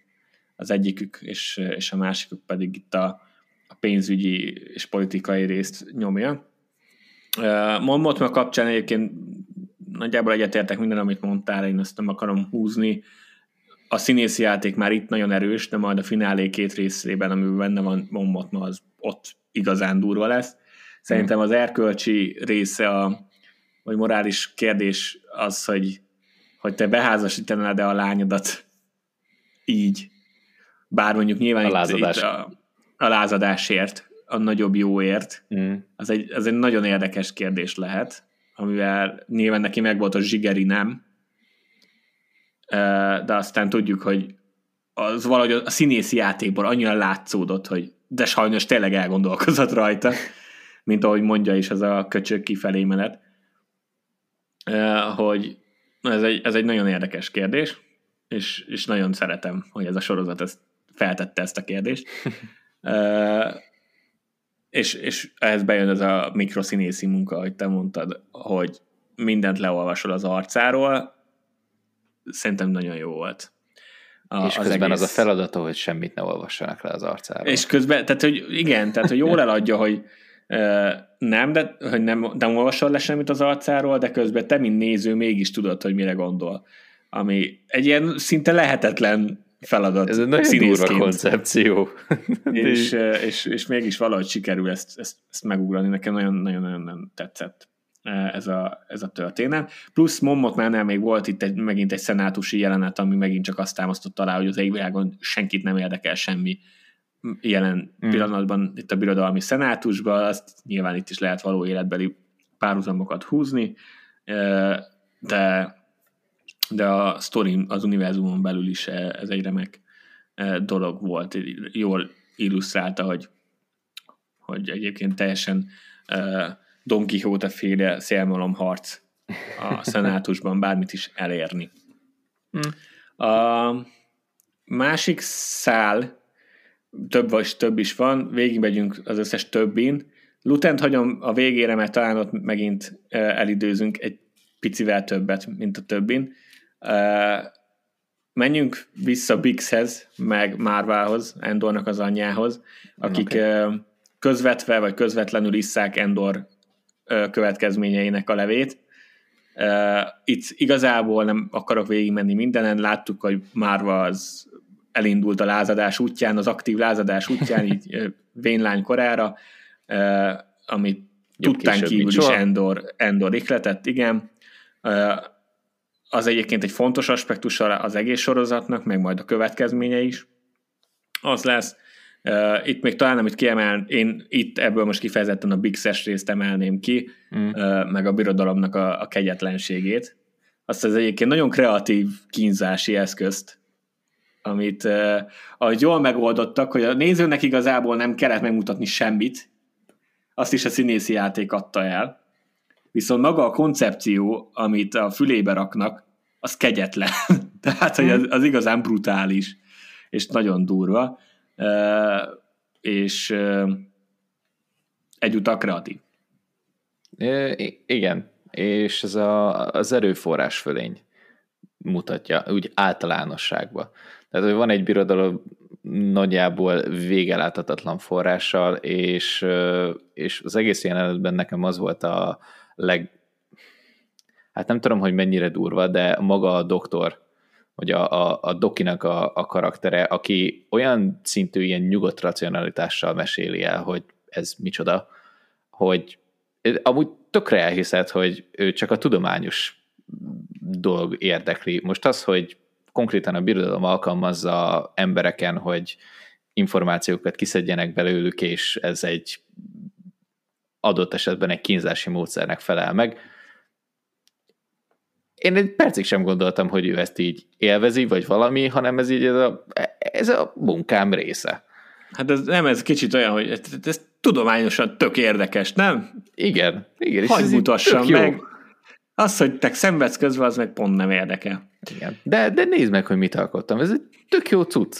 az egyikük, és, és a másikuk pedig itt a, a pénzügyi és politikai részt nyomja. Monmot meg kapcsán egyébként nagyjából egyetértek minden, amit mondtál, én ezt nem akarom húzni. A színészi játék már itt nagyon erős, de majd a finálé két részében, amiben benne van Monmot, az ott igazán durva lesz. Szerintem az erkölcsi része, a, vagy morális kérdés az, hogy, hogy te beházasítanád e a lányodat így, bár mondjuk nyilván a lázadás. Itt, itt a, a lázadásért, a nagyobb jóért, mm. az, egy, az egy nagyon érdekes kérdés lehet, amivel nyilván neki meg volt a zsigeri nem, de aztán tudjuk, hogy az valahogy a színészi játékból annyira látszódott, hogy de sajnos tényleg elgondolkozott rajta, mint ahogy mondja is ez a köcsök kifelé menet, hogy ez egy, ez egy nagyon érdekes kérdés, és, és nagyon szeretem, hogy ez a sorozat ezt feltette ezt a kérdést. És, és ehhez bejön ez a mikroszínészi munka, ahogy te mondtad, hogy mindent leolvasol az arcáról, szerintem nagyon jó volt. A, és közben az, egész... az a feladata, hogy semmit ne olvassanak le az arcáról. És közben, tehát hogy igen, tehát hogy jól eladja, hogy uh, nem, de hogy nem, nem olvasol le semmit az arcáról, de közben te, mint néző, mégis tudod, hogy mire gondol. Ami egy ilyen szinte lehetetlen feladat. Ez egy nagyon durva koncepció. és, és, és mégis valahogy sikerül ezt, ezt, ezt megugrani. Nekem nagyon-nagyon tetszett ez a, ez a történet. Plusz Mommotnál még volt itt egy, megint egy szenátusi jelenet, ami megint csak azt támasztott alá, hogy az égvilágon senkit nem érdekel semmi jelen mm. pillanatban itt a birodalmi szenátusban, azt nyilván itt is lehet való életbeli párhuzamokat húzni, de de a sztori az univerzumon belül is ez egy remek dolog volt, jól illusztrálta, hogy, hogy egyébként teljesen Don Quixote féle szélmalom harc a szenátusban bármit is elérni. Hmm. A másik szál, több vagy több is van, végigmegyünk az összes többin. Lutent hagyom a végére, mert talán ott megint elidőzünk egy picivel többet, mint a többin. Menjünk vissza Bixhez, meg Marvához, Endornak az anyjához, akik okay. közvetve vagy közvetlenül isszák Endor következményeinek a levét. Itt igazából nem akarok végigmenni mindenen, láttuk, hogy Márva az elindult a lázadás útján, az aktív lázadás útján, így vénlány korára, amit tudtán kívül is Endor, Endor ikletett, igen. Az egyébként egy fontos aspektus az egész sorozatnak, meg majd a következménye is. Az lesz, Uh, itt még talán, amit kiemel, én itt ebből most kifejezetten a Big Sash részt emelném ki, mm. uh, meg a birodalomnak a, a kegyetlenségét. Azt az egyébként nagyon kreatív kínzási eszközt, amit uh, ahogy jól megoldottak, hogy a nézőnek igazából nem kellett megmutatni semmit, azt is a színészi játék adta el. Viszont maga a koncepció, amit a fülébe raknak, az kegyetlen. Tehát, hogy az, az igazán brutális, és nagyon durva, és egyúttal kreatív. I- igen, és ez a, az erőforrás fölény mutatja, úgy általánosságban. Tehát, hogy van egy birodalom nagyjából végeláthatatlan forrással, és, és az egész jelenetben nekem az volt a leg... Hát nem tudom, hogy mennyire durva, de maga a doktor, hogy a, a, a Dokinak a, a karaktere, aki olyan szintű ilyen nyugodt racionalitással meséli el, hogy ez micsoda, hogy amúgy tökre elhiszed, hogy ő csak a tudományos dolog érdekli. Most az, hogy konkrétan a birodalom alkalmazza embereken, hogy információkat kiszedjenek belőlük, és ez egy adott esetben egy kínzási módszernek felel meg. Én egy percig sem gondoltam, hogy ő ezt így élvezi, vagy valami, hanem ez így ez a, ez a munkám része. Hát ez nem, ez kicsit olyan, hogy ez, ez tudományosan tök érdekes, nem? Igen. igen és Hagy mutassam meg. Az, hogy te szenvedsz közben, az meg pont nem érdekel. Igen. De, de nézd meg, hogy mit alkottam. Ez egy tök jó cucc.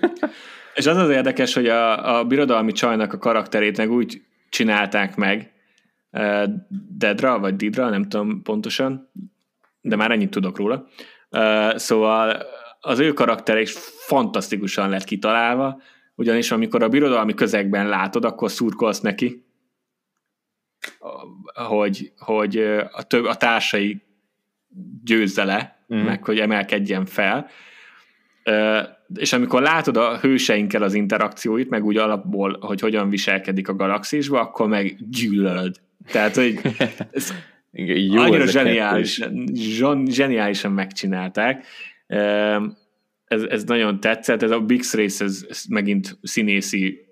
és az az érdekes, hogy a, a birodalmi csajnak a karakterét meg úgy csinálták meg, uh, Dedra, vagy Didra, nem tudom pontosan, de már ennyit tudok róla. Uh, szóval az ő karaktere is fantasztikusan lett kitalálva, ugyanis amikor a birodalmi közegben látod, akkor szurkolsz neki, hogy, hogy a, több, a társai győzze le, mm. meg hogy emelkedjen fel. És amikor látod a hőseinkkel az interakcióit, meg úgy alapból, hogy hogyan viselkedik a galaxisba, akkor meg gyűlölöd. Tehát, hogy ez Jó annyira zseniálisan, zseniálisan megcsinálták. Ez, ez nagyon tetszett, ez a Big Race, ez, ez megint színészi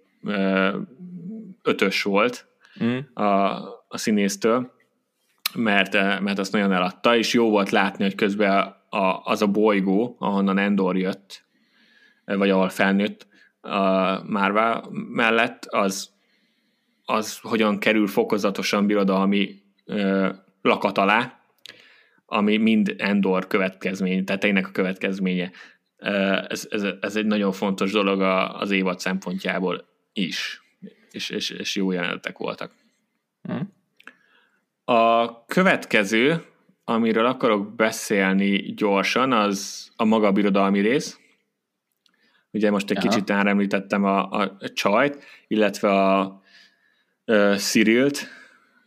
ötös volt mm. a, a színésztől mert, mert azt nagyon eladta, és jó volt látni, hogy közben a, az a bolygó, ahonnan Endor jött, vagy ahol felnőtt a Marvel mellett, az, az hogyan kerül fokozatosan birodalmi ö, lakat alá, ami mind Endor következmény, tehát ennek a következménye. Ez, ez, ez egy nagyon fontos dolog az évad szempontjából is, és, és, és jó jelenetek voltak. Hmm. A következő, amiről akarok beszélni gyorsan, az a maga birodalmi rész. Ugye most egy Aha. kicsit említettem a, a csajt, illetve a, Cyril-t,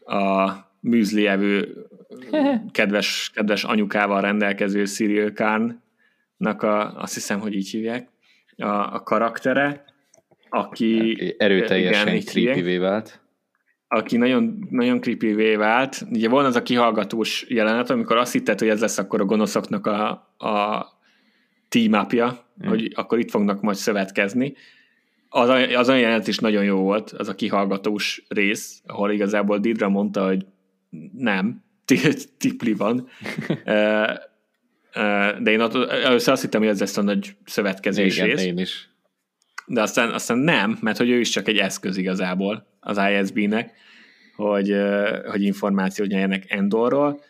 a műzli evő kedves, kedves anyukával rendelkező Cyril Khan-nak a, azt hiszem, hogy így hívják, a, a karaktere, aki... Erőteljesen igen, creepy vált aki nagyon, nagyon creepy vált. Ugye van az a kihallgatós jelenet, amikor azt hitted, hogy ez lesz akkor a gonoszoknak a, a team upja, mm. hogy akkor itt fognak majd szövetkezni. Az, az olyan jelenet is nagyon jó volt, az a kihallgatós rész, ahol igazából Didra mondta, hogy nem, tipli van. De én először azt hittem, hogy ez lesz a nagy szövetkezés Igen, rész. én is. De aztán, aztán nem, mert hogy ő is csak egy eszköz igazából az ISB-nek, hogy, hogy információt nyerjenek Endorról,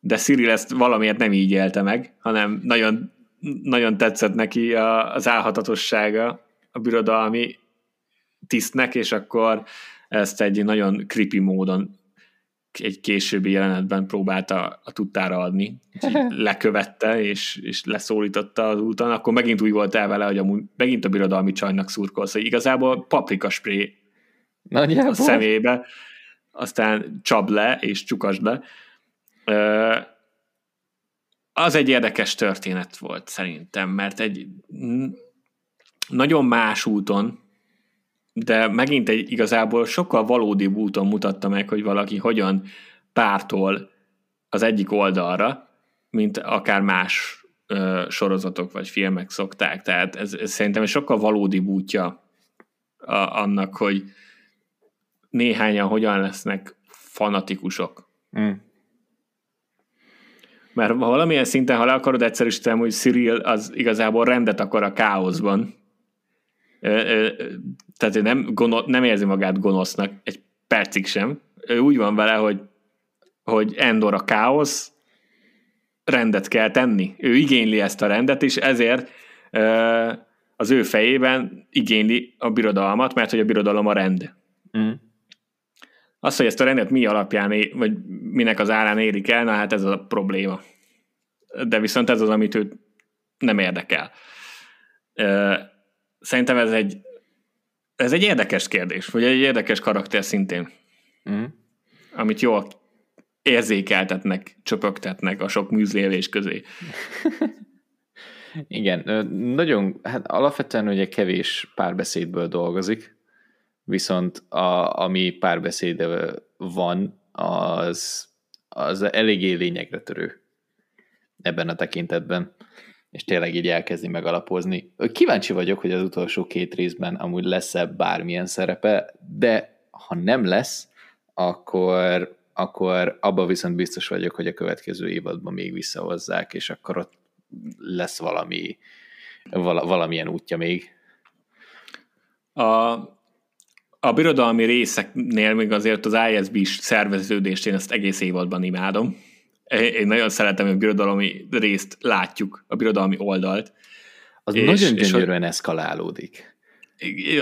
de Cyril ezt valamiért nem így élte meg, hanem nagyon, nagyon tetszett neki az álhatatossága a birodalmi tisztnek, és akkor ezt egy nagyon creepy módon egy későbbi jelenetben próbálta a tudtára adni, lekövette és, és leszólította az úton, akkor megint úgy volt el vele, hogy amúgy megint a birodalmi csajnak szurkolsz, hogy igazából paprika spray Nagyjából. a szemébe, aztán csap le és csukas le. Az egy érdekes történet volt szerintem, mert egy nagyon más úton, de megint egy igazából sokkal valódibb úton mutatta meg, hogy valaki hogyan pártol az egyik oldalra, mint akár más ö, sorozatok vagy filmek szokták. Tehát ez, ez szerintem egy sokkal valódibb útja a, annak, hogy néhányan hogyan lesznek fanatikusok. Mm. Mert valamilyen szinten, ha le akarod egyszerűsíteni, hogy Cyril az igazából rendet akar a káoszban, tehát ő nem, gono, nem érzi magát gonosznak egy percig sem. Ő úgy van vele, hogy, hogy Endor a káosz, rendet kell tenni. Ő igényli ezt a rendet, és ezért az ő fejében igényli a birodalmat, mert hogy a birodalom a rend. Mm. Azt, hogy ezt a rendet mi alapján, vagy minek az árán érik el, na hát ez a probléma. De viszont ez az, amit őt nem érdekel. Szerintem ez egy ez egy érdekes kérdés, vagy egy érdekes karakter szintén. Mm. Amit jól érzékeltetnek, csöpögtetnek a sok műzlélés közé. Igen, nagyon, hát alapvetően ugye kevés párbeszédből dolgozik, viszont a, ami párbeszéd van, az, az eléggé lényegre törő ebben a tekintetben, és tényleg így elkezdi megalapozni. Kíváncsi vagyok, hogy az utolsó két részben amúgy lesz-e bármilyen szerepe, de ha nem lesz, akkor, akkor abban viszont biztos vagyok, hogy a következő évadban még visszahozzák, és akkor ott lesz valami, vala, valamilyen útja még. A, a birodalmi részeknél még azért az ISB is szerveződést én ezt egész évadban imádom. Én nagyon szeretem, hogy a birodalmi részt látjuk, a birodalmi oldalt. Az és, nagyon gyönyörűen és, eszkalálódik.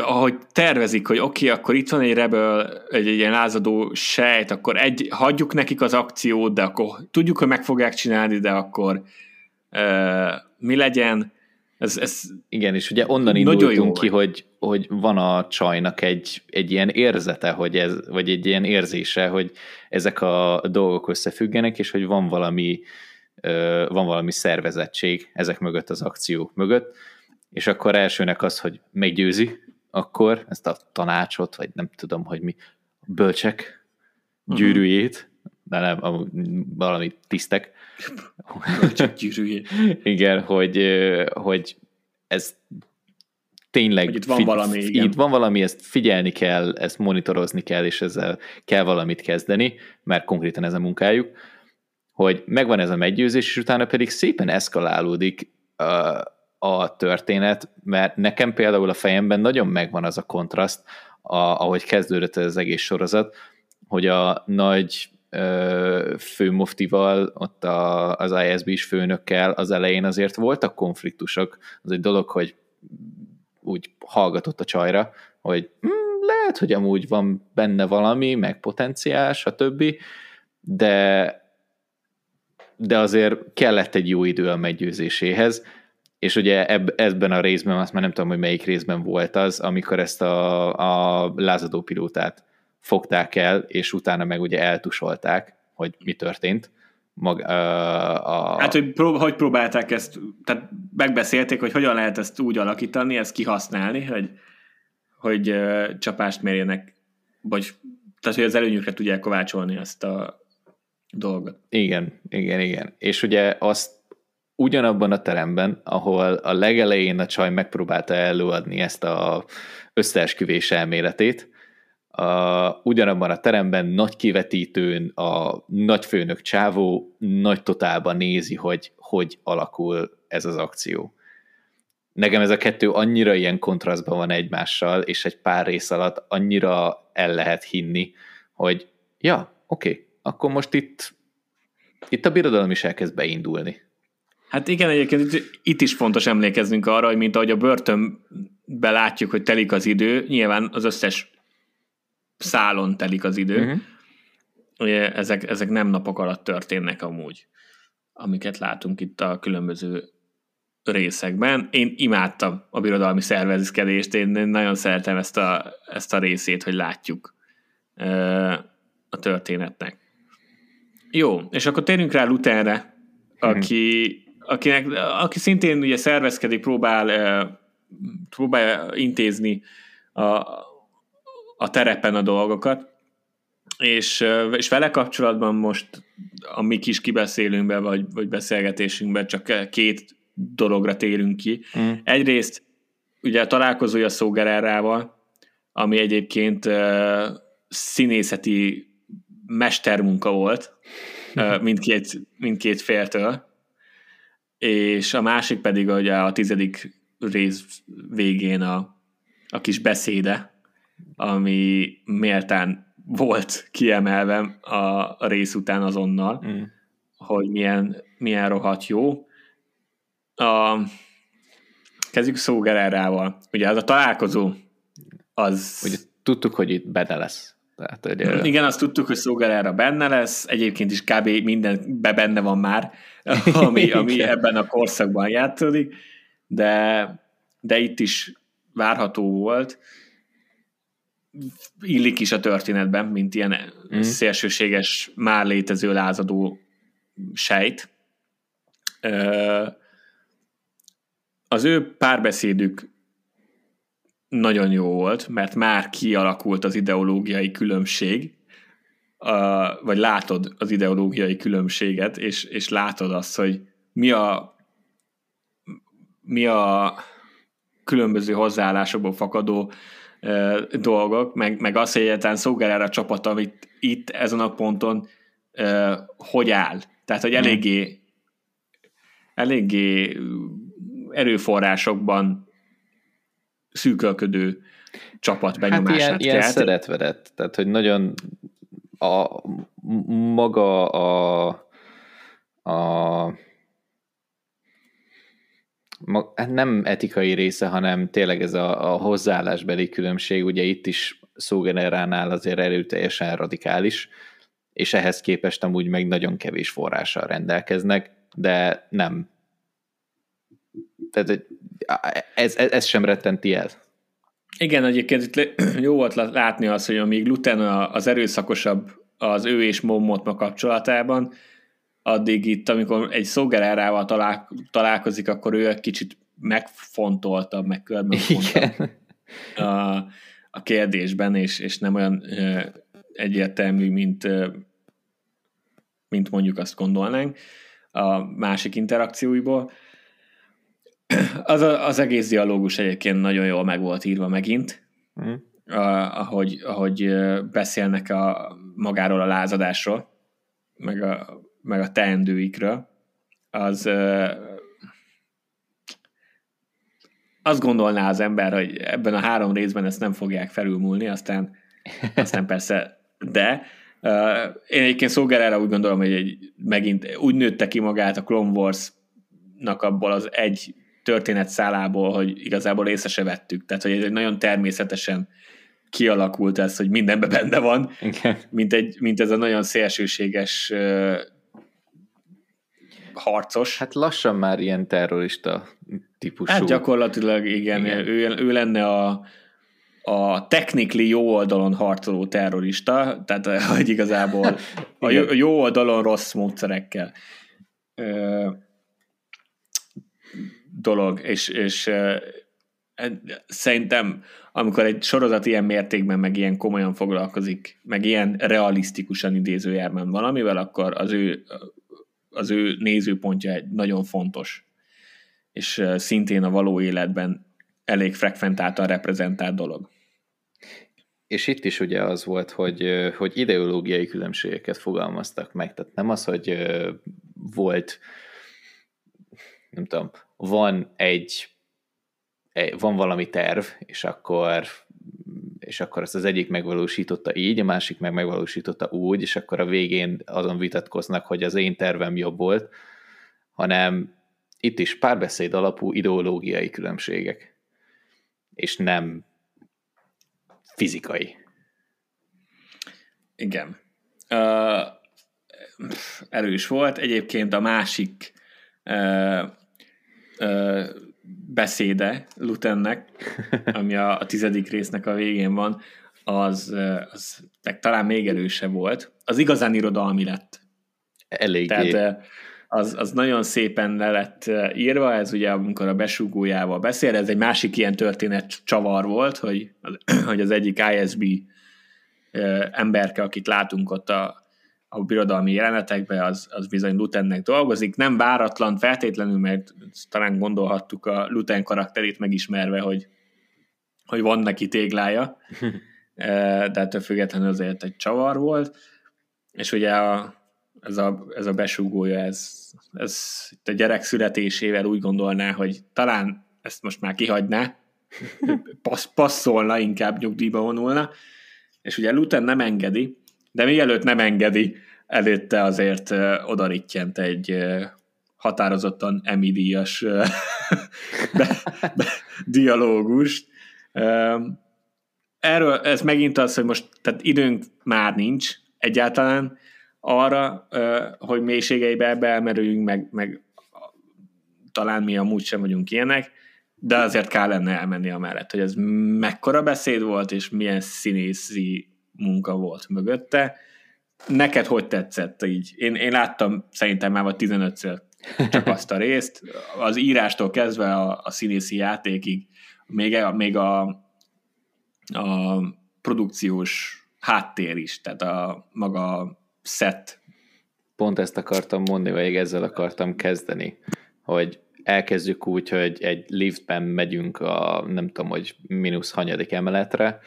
Ahogy tervezik, hogy oké, okay, akkor itt van egy rebel, egy, egy ilyen lázadó sejt, akkor egy, hagyjuk nekik az akciót, de akkor tudjuk, hogy meg fogják csinálni, de akkor uh, mi legyen, ez, ez Igen, és ugye onnan indultunk ki, hogy, hogy van a csajnak egy, egy ilyen érzete, hogy ez, vagy egy ilyen érzése, hogy ezek a dolgok összefüggenek, és hogy van valami, van valami szervezettség ezek mögött az akciók mögött, és akkor elsőnek az, hogy meggyőzi akkor ezt a tanácsot, vagy nem tudom, hogy mi, bölcsek mhm. gyűrűjét, de nem, valami tisztek, csak gyűrűjé. igen, hogy, hogy ez tényleg... Hogy itt van valami, igen. Itt van valami, ezt figyelni kell, ezt monitorozni kell, és ezzel kell valamit kezdeni, mert konkrétan ez a munkájuk, hogy megvan ez a meggyőzés, és utána pedig szépen eszkalálódik a, a történet, mert nekem például a fejemben nagyon megvan az a kontraszt, a, ahogy kezdődött ez az egész sorozat, hogy a nagy főmuftival, ott a, az ISB-s főnökkel az elején azért voltak konfliktusok. Az egy dolog, hogy úgy hallgatott a csajra, hogy hm, lehet, hogy amúgy van benne valami, meg potenciál, stb., de de azért kellett egy jó idő a meggyőzéséhez, és ugye eb, ebben a részben, azt már nem tudom, hogy melyik részben volt az, amikor ezt a, a lázadó pilótát fogták el, és utána meg ugye eltusolták, hogy mi történt. Mag, uh, a... Hát, hogy, prób- hogy próbálták ezt, tehát megbeszélték, hogy hogyan lehet ezt úgy alakítani, ezt kihasználni, hogy, hogy uh, csapást mérjenek, vagy tehát, hogy az előnyükre tudják kovácsolni ezt a dolgot. Igen, igen, igen. És ugye azt ugyanabban a teremben, ahol a legelején a csaj megpróbálta előadni ezt a összeesküvés elméletét, a, ugyanabban a teremben nagy kivetítőn a nagyfőnök csávó nagy totálban nézi, hogy hogy alakul ez az akció. Nekem ez a kettő annyira ilyen kontrasztban van egymással, és egy pár rész alatt annyira el lehet hinni, hogy ja, oké, okay, akkor most itt, itt a birodalom is elkezd beindulni. Hát igen, egyébként itt is fontos emlékeznünk arra, hogy mint ahogy a börtönbe látjuk, hogy telik az idő, nyilván az összes szálon telik az idő. Uh-huh. Ezek, ezek nem napok alatt történnek amúgy, amiket látunk itt a különböző részekben. Én imádtam a birodalmi szervezkedést, én nagyon szeretem ezt a, ezt a részét, hogy látjuk a történetnek. Jó, és akkor térjünk rá Lutherre, aki, akinek, aki szintén ugye szervezkedik, próbál, próbál intézni a, a terepen a dolgokat, és, és vele kapcsolatban most a mi kis kibeszélünkben, vagy, vagy beszélgetésünkben csak két dologra térünk ki. Mm. Egyrészt ugye a találkozója Szógererával, ami egyébként uh, színészeti mestermunka volt uh, mindkét, mindkét féltől, és a másik pedig ugye a tizedik rész végén a, a kis beszéde, ami méltán volt kiemelve a, rész után azonnal, mm. hogy milyen, milyen rohadt jó. A, kezdjük Szógererával. Ugye az a találkozó, az... Ugye tudtuk, hogy itt benne lesz. Tehát, hogy, Igen, azt tudtuk, hogy Szógerera benne lesz, egyébként is kb. minden be benne van már, ami, ami ebben a korszakban játszódik, de, de itt is várható volt illik is a történetben, mint ilyen mm. szélsőséges, már létező lázadó sejt. Az ő párbeszédük nagyon jó volt, mert már kialakult az ideológiai különbség, vagy látod az ideológiai különbséget, és, és látod azt, hogy mi a mi a különböző hozzáállásokból fakadó dolgok, meg, meg az, hogy egyáltalán Szógerára a csapat, amit itt ezen a ponton uh, hogy áll. Tehát, hogy eléggé eléggé erőforrásokban szűkölködő csapat benyomását hát ilyen, ilyen szeretvedett, tehát hogy nagyon a maga a, a Hát nem etikai része, hanem tényleg ez a, a hozzáállásbeli különbség, ugye itt is szógeneránál azért erőteljesen radikális, és ehhez képest amúgy meg nagyon kevés forrással rendelkeznek, de nem. Tehát ez, ez, ez sem rettenti el. Igen, egyébként itt jó volt látni azt, hogy amíg Luten az erőszakosabb az ő és Mommotma kapcsolatában, addig itt, amikor egy Szógerárával talál, találkozik, akkor ő egy kicsit megfontoltabb, meg körbefontabb a, a kérdésben, és, és nem olyan ö, egyértelmű, mint, ö, mint mondjuk azt gondolnánk a másik interakcióiból. Az, a, az egész dialógus egyébként nagyon jól meg volt írva megint, mm. a, ahogy, ahogy beszélnek a, magáról a lázadásról, meg a, meg a teendőikről, az azt gondolná az ember, hogy ebben a három részben ezt nem fogják felülmúlni, aztán, aztán persze, de uh, én egyébként Szógerára úgy gondolom, hogy egy, megint úgy nőtte ki magát a Clone Wars-nak abból az egy történet szálából, hogy igazából észre se vettük. Tehát, hogy egy nagyon természetesen kialakult ez, hogy mindenben benne van, okay. mint, egy, mint ez a nagyon szélsőséges harcos. Hát lassan már ilyen terrorista típusú. Hát gyakorlatilag igen, igen. Ő, ő lenne a, a technically jó oldalon harcoló terrorista, tehát eh, hogy igazából a jó oldalon rossz módszerekkel ö, dolog, és, és ö, szerintem amikor egy sorozat ilyen mértékben, meg ilyen komolyan foglalkozik, meg ilyen realisztikusan idézőjelben valamivel, akkor az ő az ő nézőpontja egy nagyon fontos, és szintén a való életben elég frekventáltan reprezentált dolog. És itt is ugye az volt, hogy, hogy ideológiai különbségeket fogalmaztak meg, tehát nem az, hogy volt, nem tudom, van egy, van valami terv, és akkor és akkor azt az egyik megvalósította így, a másik meg megvalósította úgy, és akkor a végén azon vitatkoznak, hogy az én tervem jobb volt, hanem itt is párbeszéd alapú ideológiai különbségek, és nem fizikai. Igen. Uh, erős volt. Egyébként a másik uh, uh, beszéde Lutennek, ami a, a tizedik résznek a végén van, az, az meg talán még erősebb volt. Az igazán irodalmi lett. Eléggé. Tehát az, az nagyon szépen le lett írva, ez ugye amikor a besugójával beszél, ez egy másik ilyen történet csavar volt, hogy, hogy az egyik ISB emberke, akit látunk ott a, a birodalmi jelenetekben, az, az bizony Lutennek dolgozik. Nem váratlan feltétlenül, mert talán gondolhattuk a Luten karakterét megismerve, hogy hogy van neki téglája, de ettől függetlenül azért egy csavar volt, és ugye a, ez, a, ez a besugója, ez, ez itt a gyerek születésével úgy gondolná, hogy talán ezt most már kihagyná, passz, passzolna, inkább nyugdíjba vonulna, és ugye Luther nem engedi, de mielőtt nem engedi, előtte azért odarittyent egy határozottan emidíjas be, be, dialógust. Erről ez megint az, hogy most tehát időnk már nincs egyáltalán arra, hogy mélységeibe elmerüljünk, meg, meg talán mi amúgy sem vagyunk ilyenek, de azért kell lenne elmenni a mellett, hogy ez mekkora beszéd volt, és milyen színészi munka volt mögötte. Neked hogy tetszett így? Én, én láttam szerintem már 15-ször csak azt a részt. Az írástól kezdve a, a színészi játékig, még, a, még a, a produkciós háttér is, tehát a maga set. Pont ezt akartam mondani, vagy ezzel akartam kezdeni, hogy elkezdjük úgy, hogy egy liftben megyünk a nem tudom, hogy mínusz hanyadik emeletre,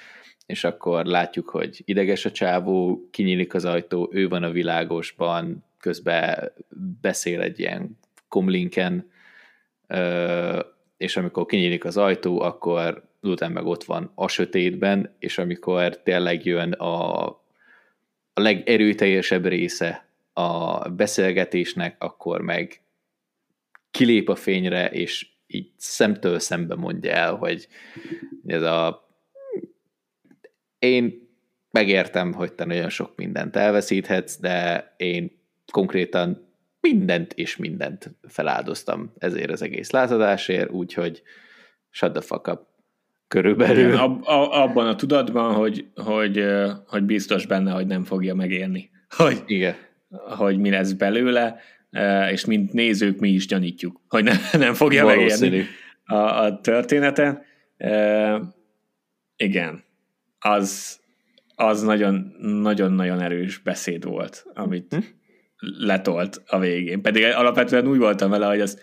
és akkor látjuk, hogy ideges a csávó, kinyílik az ajtó, ő van a világosban, közben beszél egy ilyen komlinken, és amikor kinyílik az ajtó, akkor Luther meg ott van a sötétben, és amikor tényleg jön a, a legerőteljesebb része a beszélgetésnek, akkor meg kilép a fényre, és így szemtől szembe mondja el, hogy ez a én megértem, hogy te nagyon sok mindent elveszíthetsz, de én konkrétan mindent és mindent feláldoztam ezért az egész látadásért, úgyhogy shut the fuck up. Körülbelül. Igen, ab, a, abban a tudatban, hogy, hogy, hogy biztos benne, hogy nem fogja megérni. Hogy, Igen. hogy mi lesz belőle, és mint nézők mi is gyanítjuk, hogy nem, nem fogja Valószínű. megérni a, a története. Igen, az, az nagyon, nagyon-nagyon erős beszéd volt, amit hm? letolt a végén. Pedig alapvetően úgy voltam vele, hogy az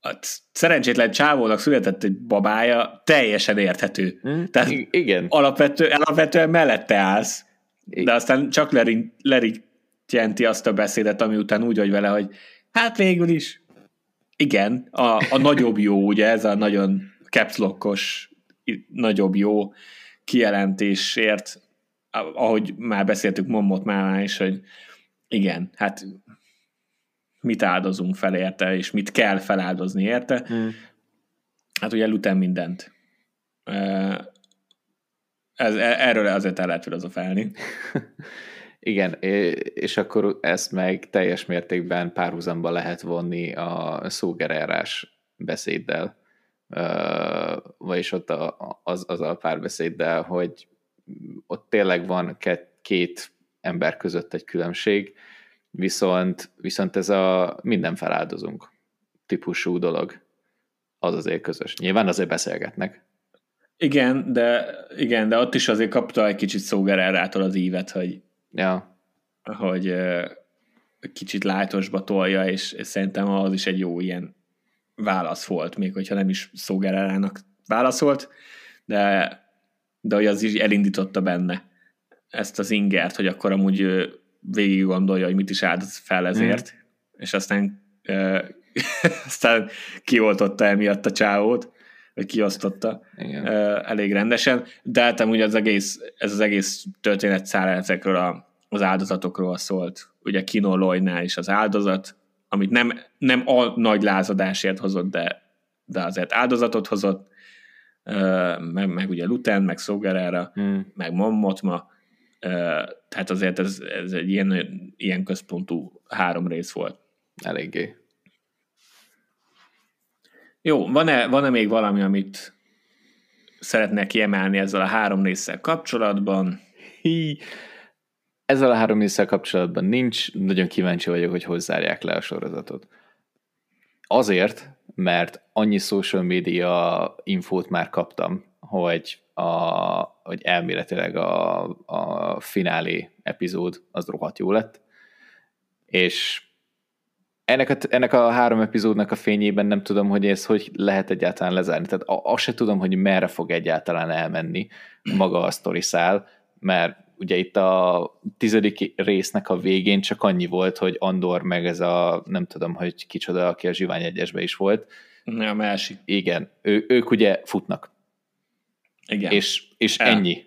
a szerencsétlen csávónak született egy babája, teljesen érthető. Hm? Tehát igen. Alapvető, alapvetően mellette állsz, I- de aztán csak lerítjenti azt a beszédet, ami után úgy vagy vele, hogy hát végül is igen, a, a nagyobb jó, ugye ez a nagyon capslockos nagyobb jó kijelentésért, ahogy már beszéltük Mommot már is, hogy igen, hát mit áldozunk fel érte, és mit kell feláldozni érte. Hmm. Hát ugye Luther mindent. Ez, e, erről azért el lehet filozofálni. Igen, és akkor ezt meg teljes mértékben párhuzamba lehet vonni a szógerárás beszéddel, vagyis ott a, az, az a párbeszéddel, hogy ott tényleg van két ember között egy különbség, viszont, viszont ez a minden feláldozunk típusú dolog, az azért közös. Nyilván azért beszélgetnek. Igen, de, igen, de ott is azért kapta egy kicsit szógererától az ívet, hogy, ja. hogy kicsit lájtosba tolja, és, és szerintem az is egy jó ilyen válasz volt, még hogyha nem is szógererának válaszolt, de, de hogy az is elindította benne ezt az ingert, hogy akkor amúgy végig gondolja, hogy mit is áldoz fel ezért, mm. és aztán aztán kioltotta emiatt a csávót, vagy kiosztotta Igen. elég rendesen, de hát amúgy az egész, ez az egész történet száll ezekről a, az áldozatokról szólt. Ugye Kino Loynál is az áldozat, amit nem, nem a nagy lázadásért hozott, de, de azért áldozatot hozott, meg, meg ugye Luten, meg Szógerára, mm. meg Mommotma, tehát azért ez, ez egy ilyen, ilyen központú három rész volt. Eléggé. Jó, van-e, van-e még valami, amit szeretnék kiemelni ezzel a három résszel kapcsolatban? Hi. Ezzel a három résszel kapcsolatban nincs, nagyon kíváncsi vagyok, hogy hozzárják le a sorozatot. Azért, mert annyi social media infót már kaptam, hogy, a, hogy elméletileg a, a finálé epizód az rohadt jó lett, és ennek a, ennek a három epizódnak a fényében nem tudom, hogy ez hogy lehet egyáltalán lezárni. Tehát azt se tudom, hogy merre fog egyáltalán elmenni maga a sztori mert ugye itt a tizedik résznek a végén csak annyi volt, hogy Andor meg ez a, nem tudom, hogy kicsoda, aki a Zsivány egyesbe is volt. Ne, a másik. Igen, ő, ők ugye futnak. Igen. És, és El. ennyi.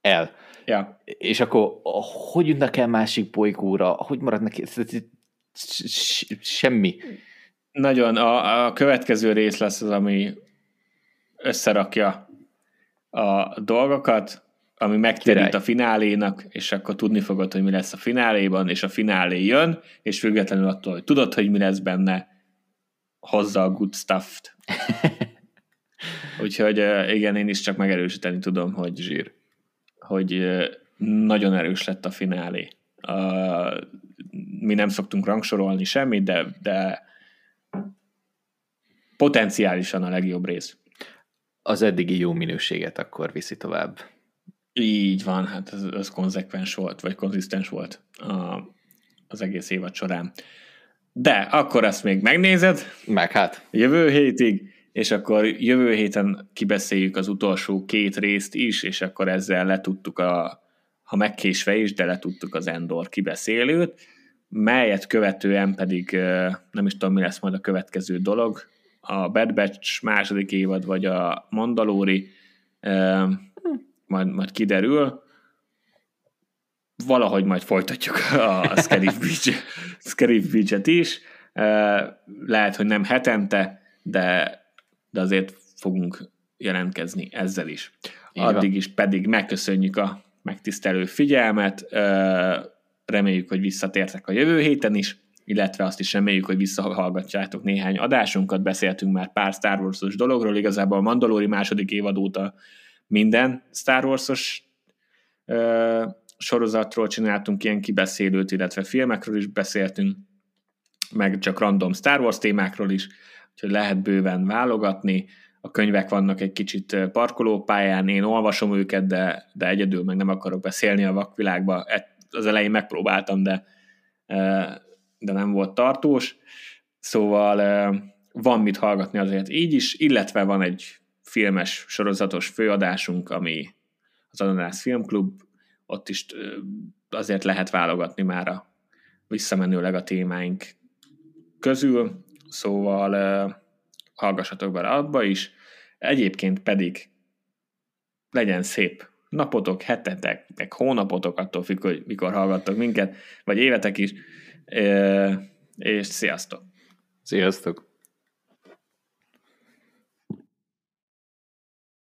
El. Ja. És akkor hogy jutnak el másik bolygóra? Hogy maradnak? Semmi. Nagyon. A, a következő rész lesz az, ami összerakja a dolgokat, ami megterít a finálénak, és akkor tudni fogod, hogy mi lesz a fináléban, és a finálé jön, és függetlenül attól, hogy tudod, hogy mi lesz benne, hozza a good stuff-t. Úgyhogy igen, én is csak megerősíteni tudom, hogy zsír. Hogy nagyon erős lett a finálé. Mi nem szoktunk rangsorolni semmit, de, de potenciálisan a legjobb rész. Az eddigi jó minőséget akkor viszi tovább. Így van, hát ez, ez konzekvens volt, vagy konzisztens volt a, az egész évad során. De akkor ezt még megnézed. Meg hát. Jövő hétig, és akkor jövő héten kibeszéljük az utolsó két részt is, és akkor ezzel letudtuk a, ha megkésve is, de letudtuk az Endor kibeszélőt, melyet követően pedig nem is tudom, mi lesz majd a következő dolog, a Bad Batch második évad, vagy a Mandalori, majd, majd kiderül. Valahogy majd folytatjuk a Scarif Beach, Scarif Beach-et is. Lehet, hogy nem hetente, de, de azért fogunk jelentkezni ezzel is. Addig is pedig megköszönjük a megtisztelő figyelmet, reméljük, hogy visszatértek a jövő héten is, illetve azt is reméljük, hogy visszahallgatjátok néhány adásunkat, beszéltünk már pár Star Wars-os dologról, igazából a Mandalori második évad óta minden Star Wars-os ö, sorozatról csináltunk ilyen kibeszélőt, illetve filmekről is beszéltünk, meg csak random Star Wars témákról is, úgyhogy lehet bőven válogatni. A könyvek vannak egy kicsit parkolópályán, én olvasom őket, de, de egyedül meg nem akarok beszélni a vakvilágba. Az elején megpróbáltam, de, de nem volt tartós. Szóval van mit hallgatni azért így is, illetve van egy filmes, sorozatos főadásunk, ami az Ananász Filmklub, ott is azért lehet válogatni már a visszamenőleg a témáink közül, szóval hallgassatok bele abba is. Egyébként pedig legyen szép napotok, hetetek, hónapotok, attól függ, hogy mikor hallgattok minket, vagy évetek is, és sziasztok! Sziasztok!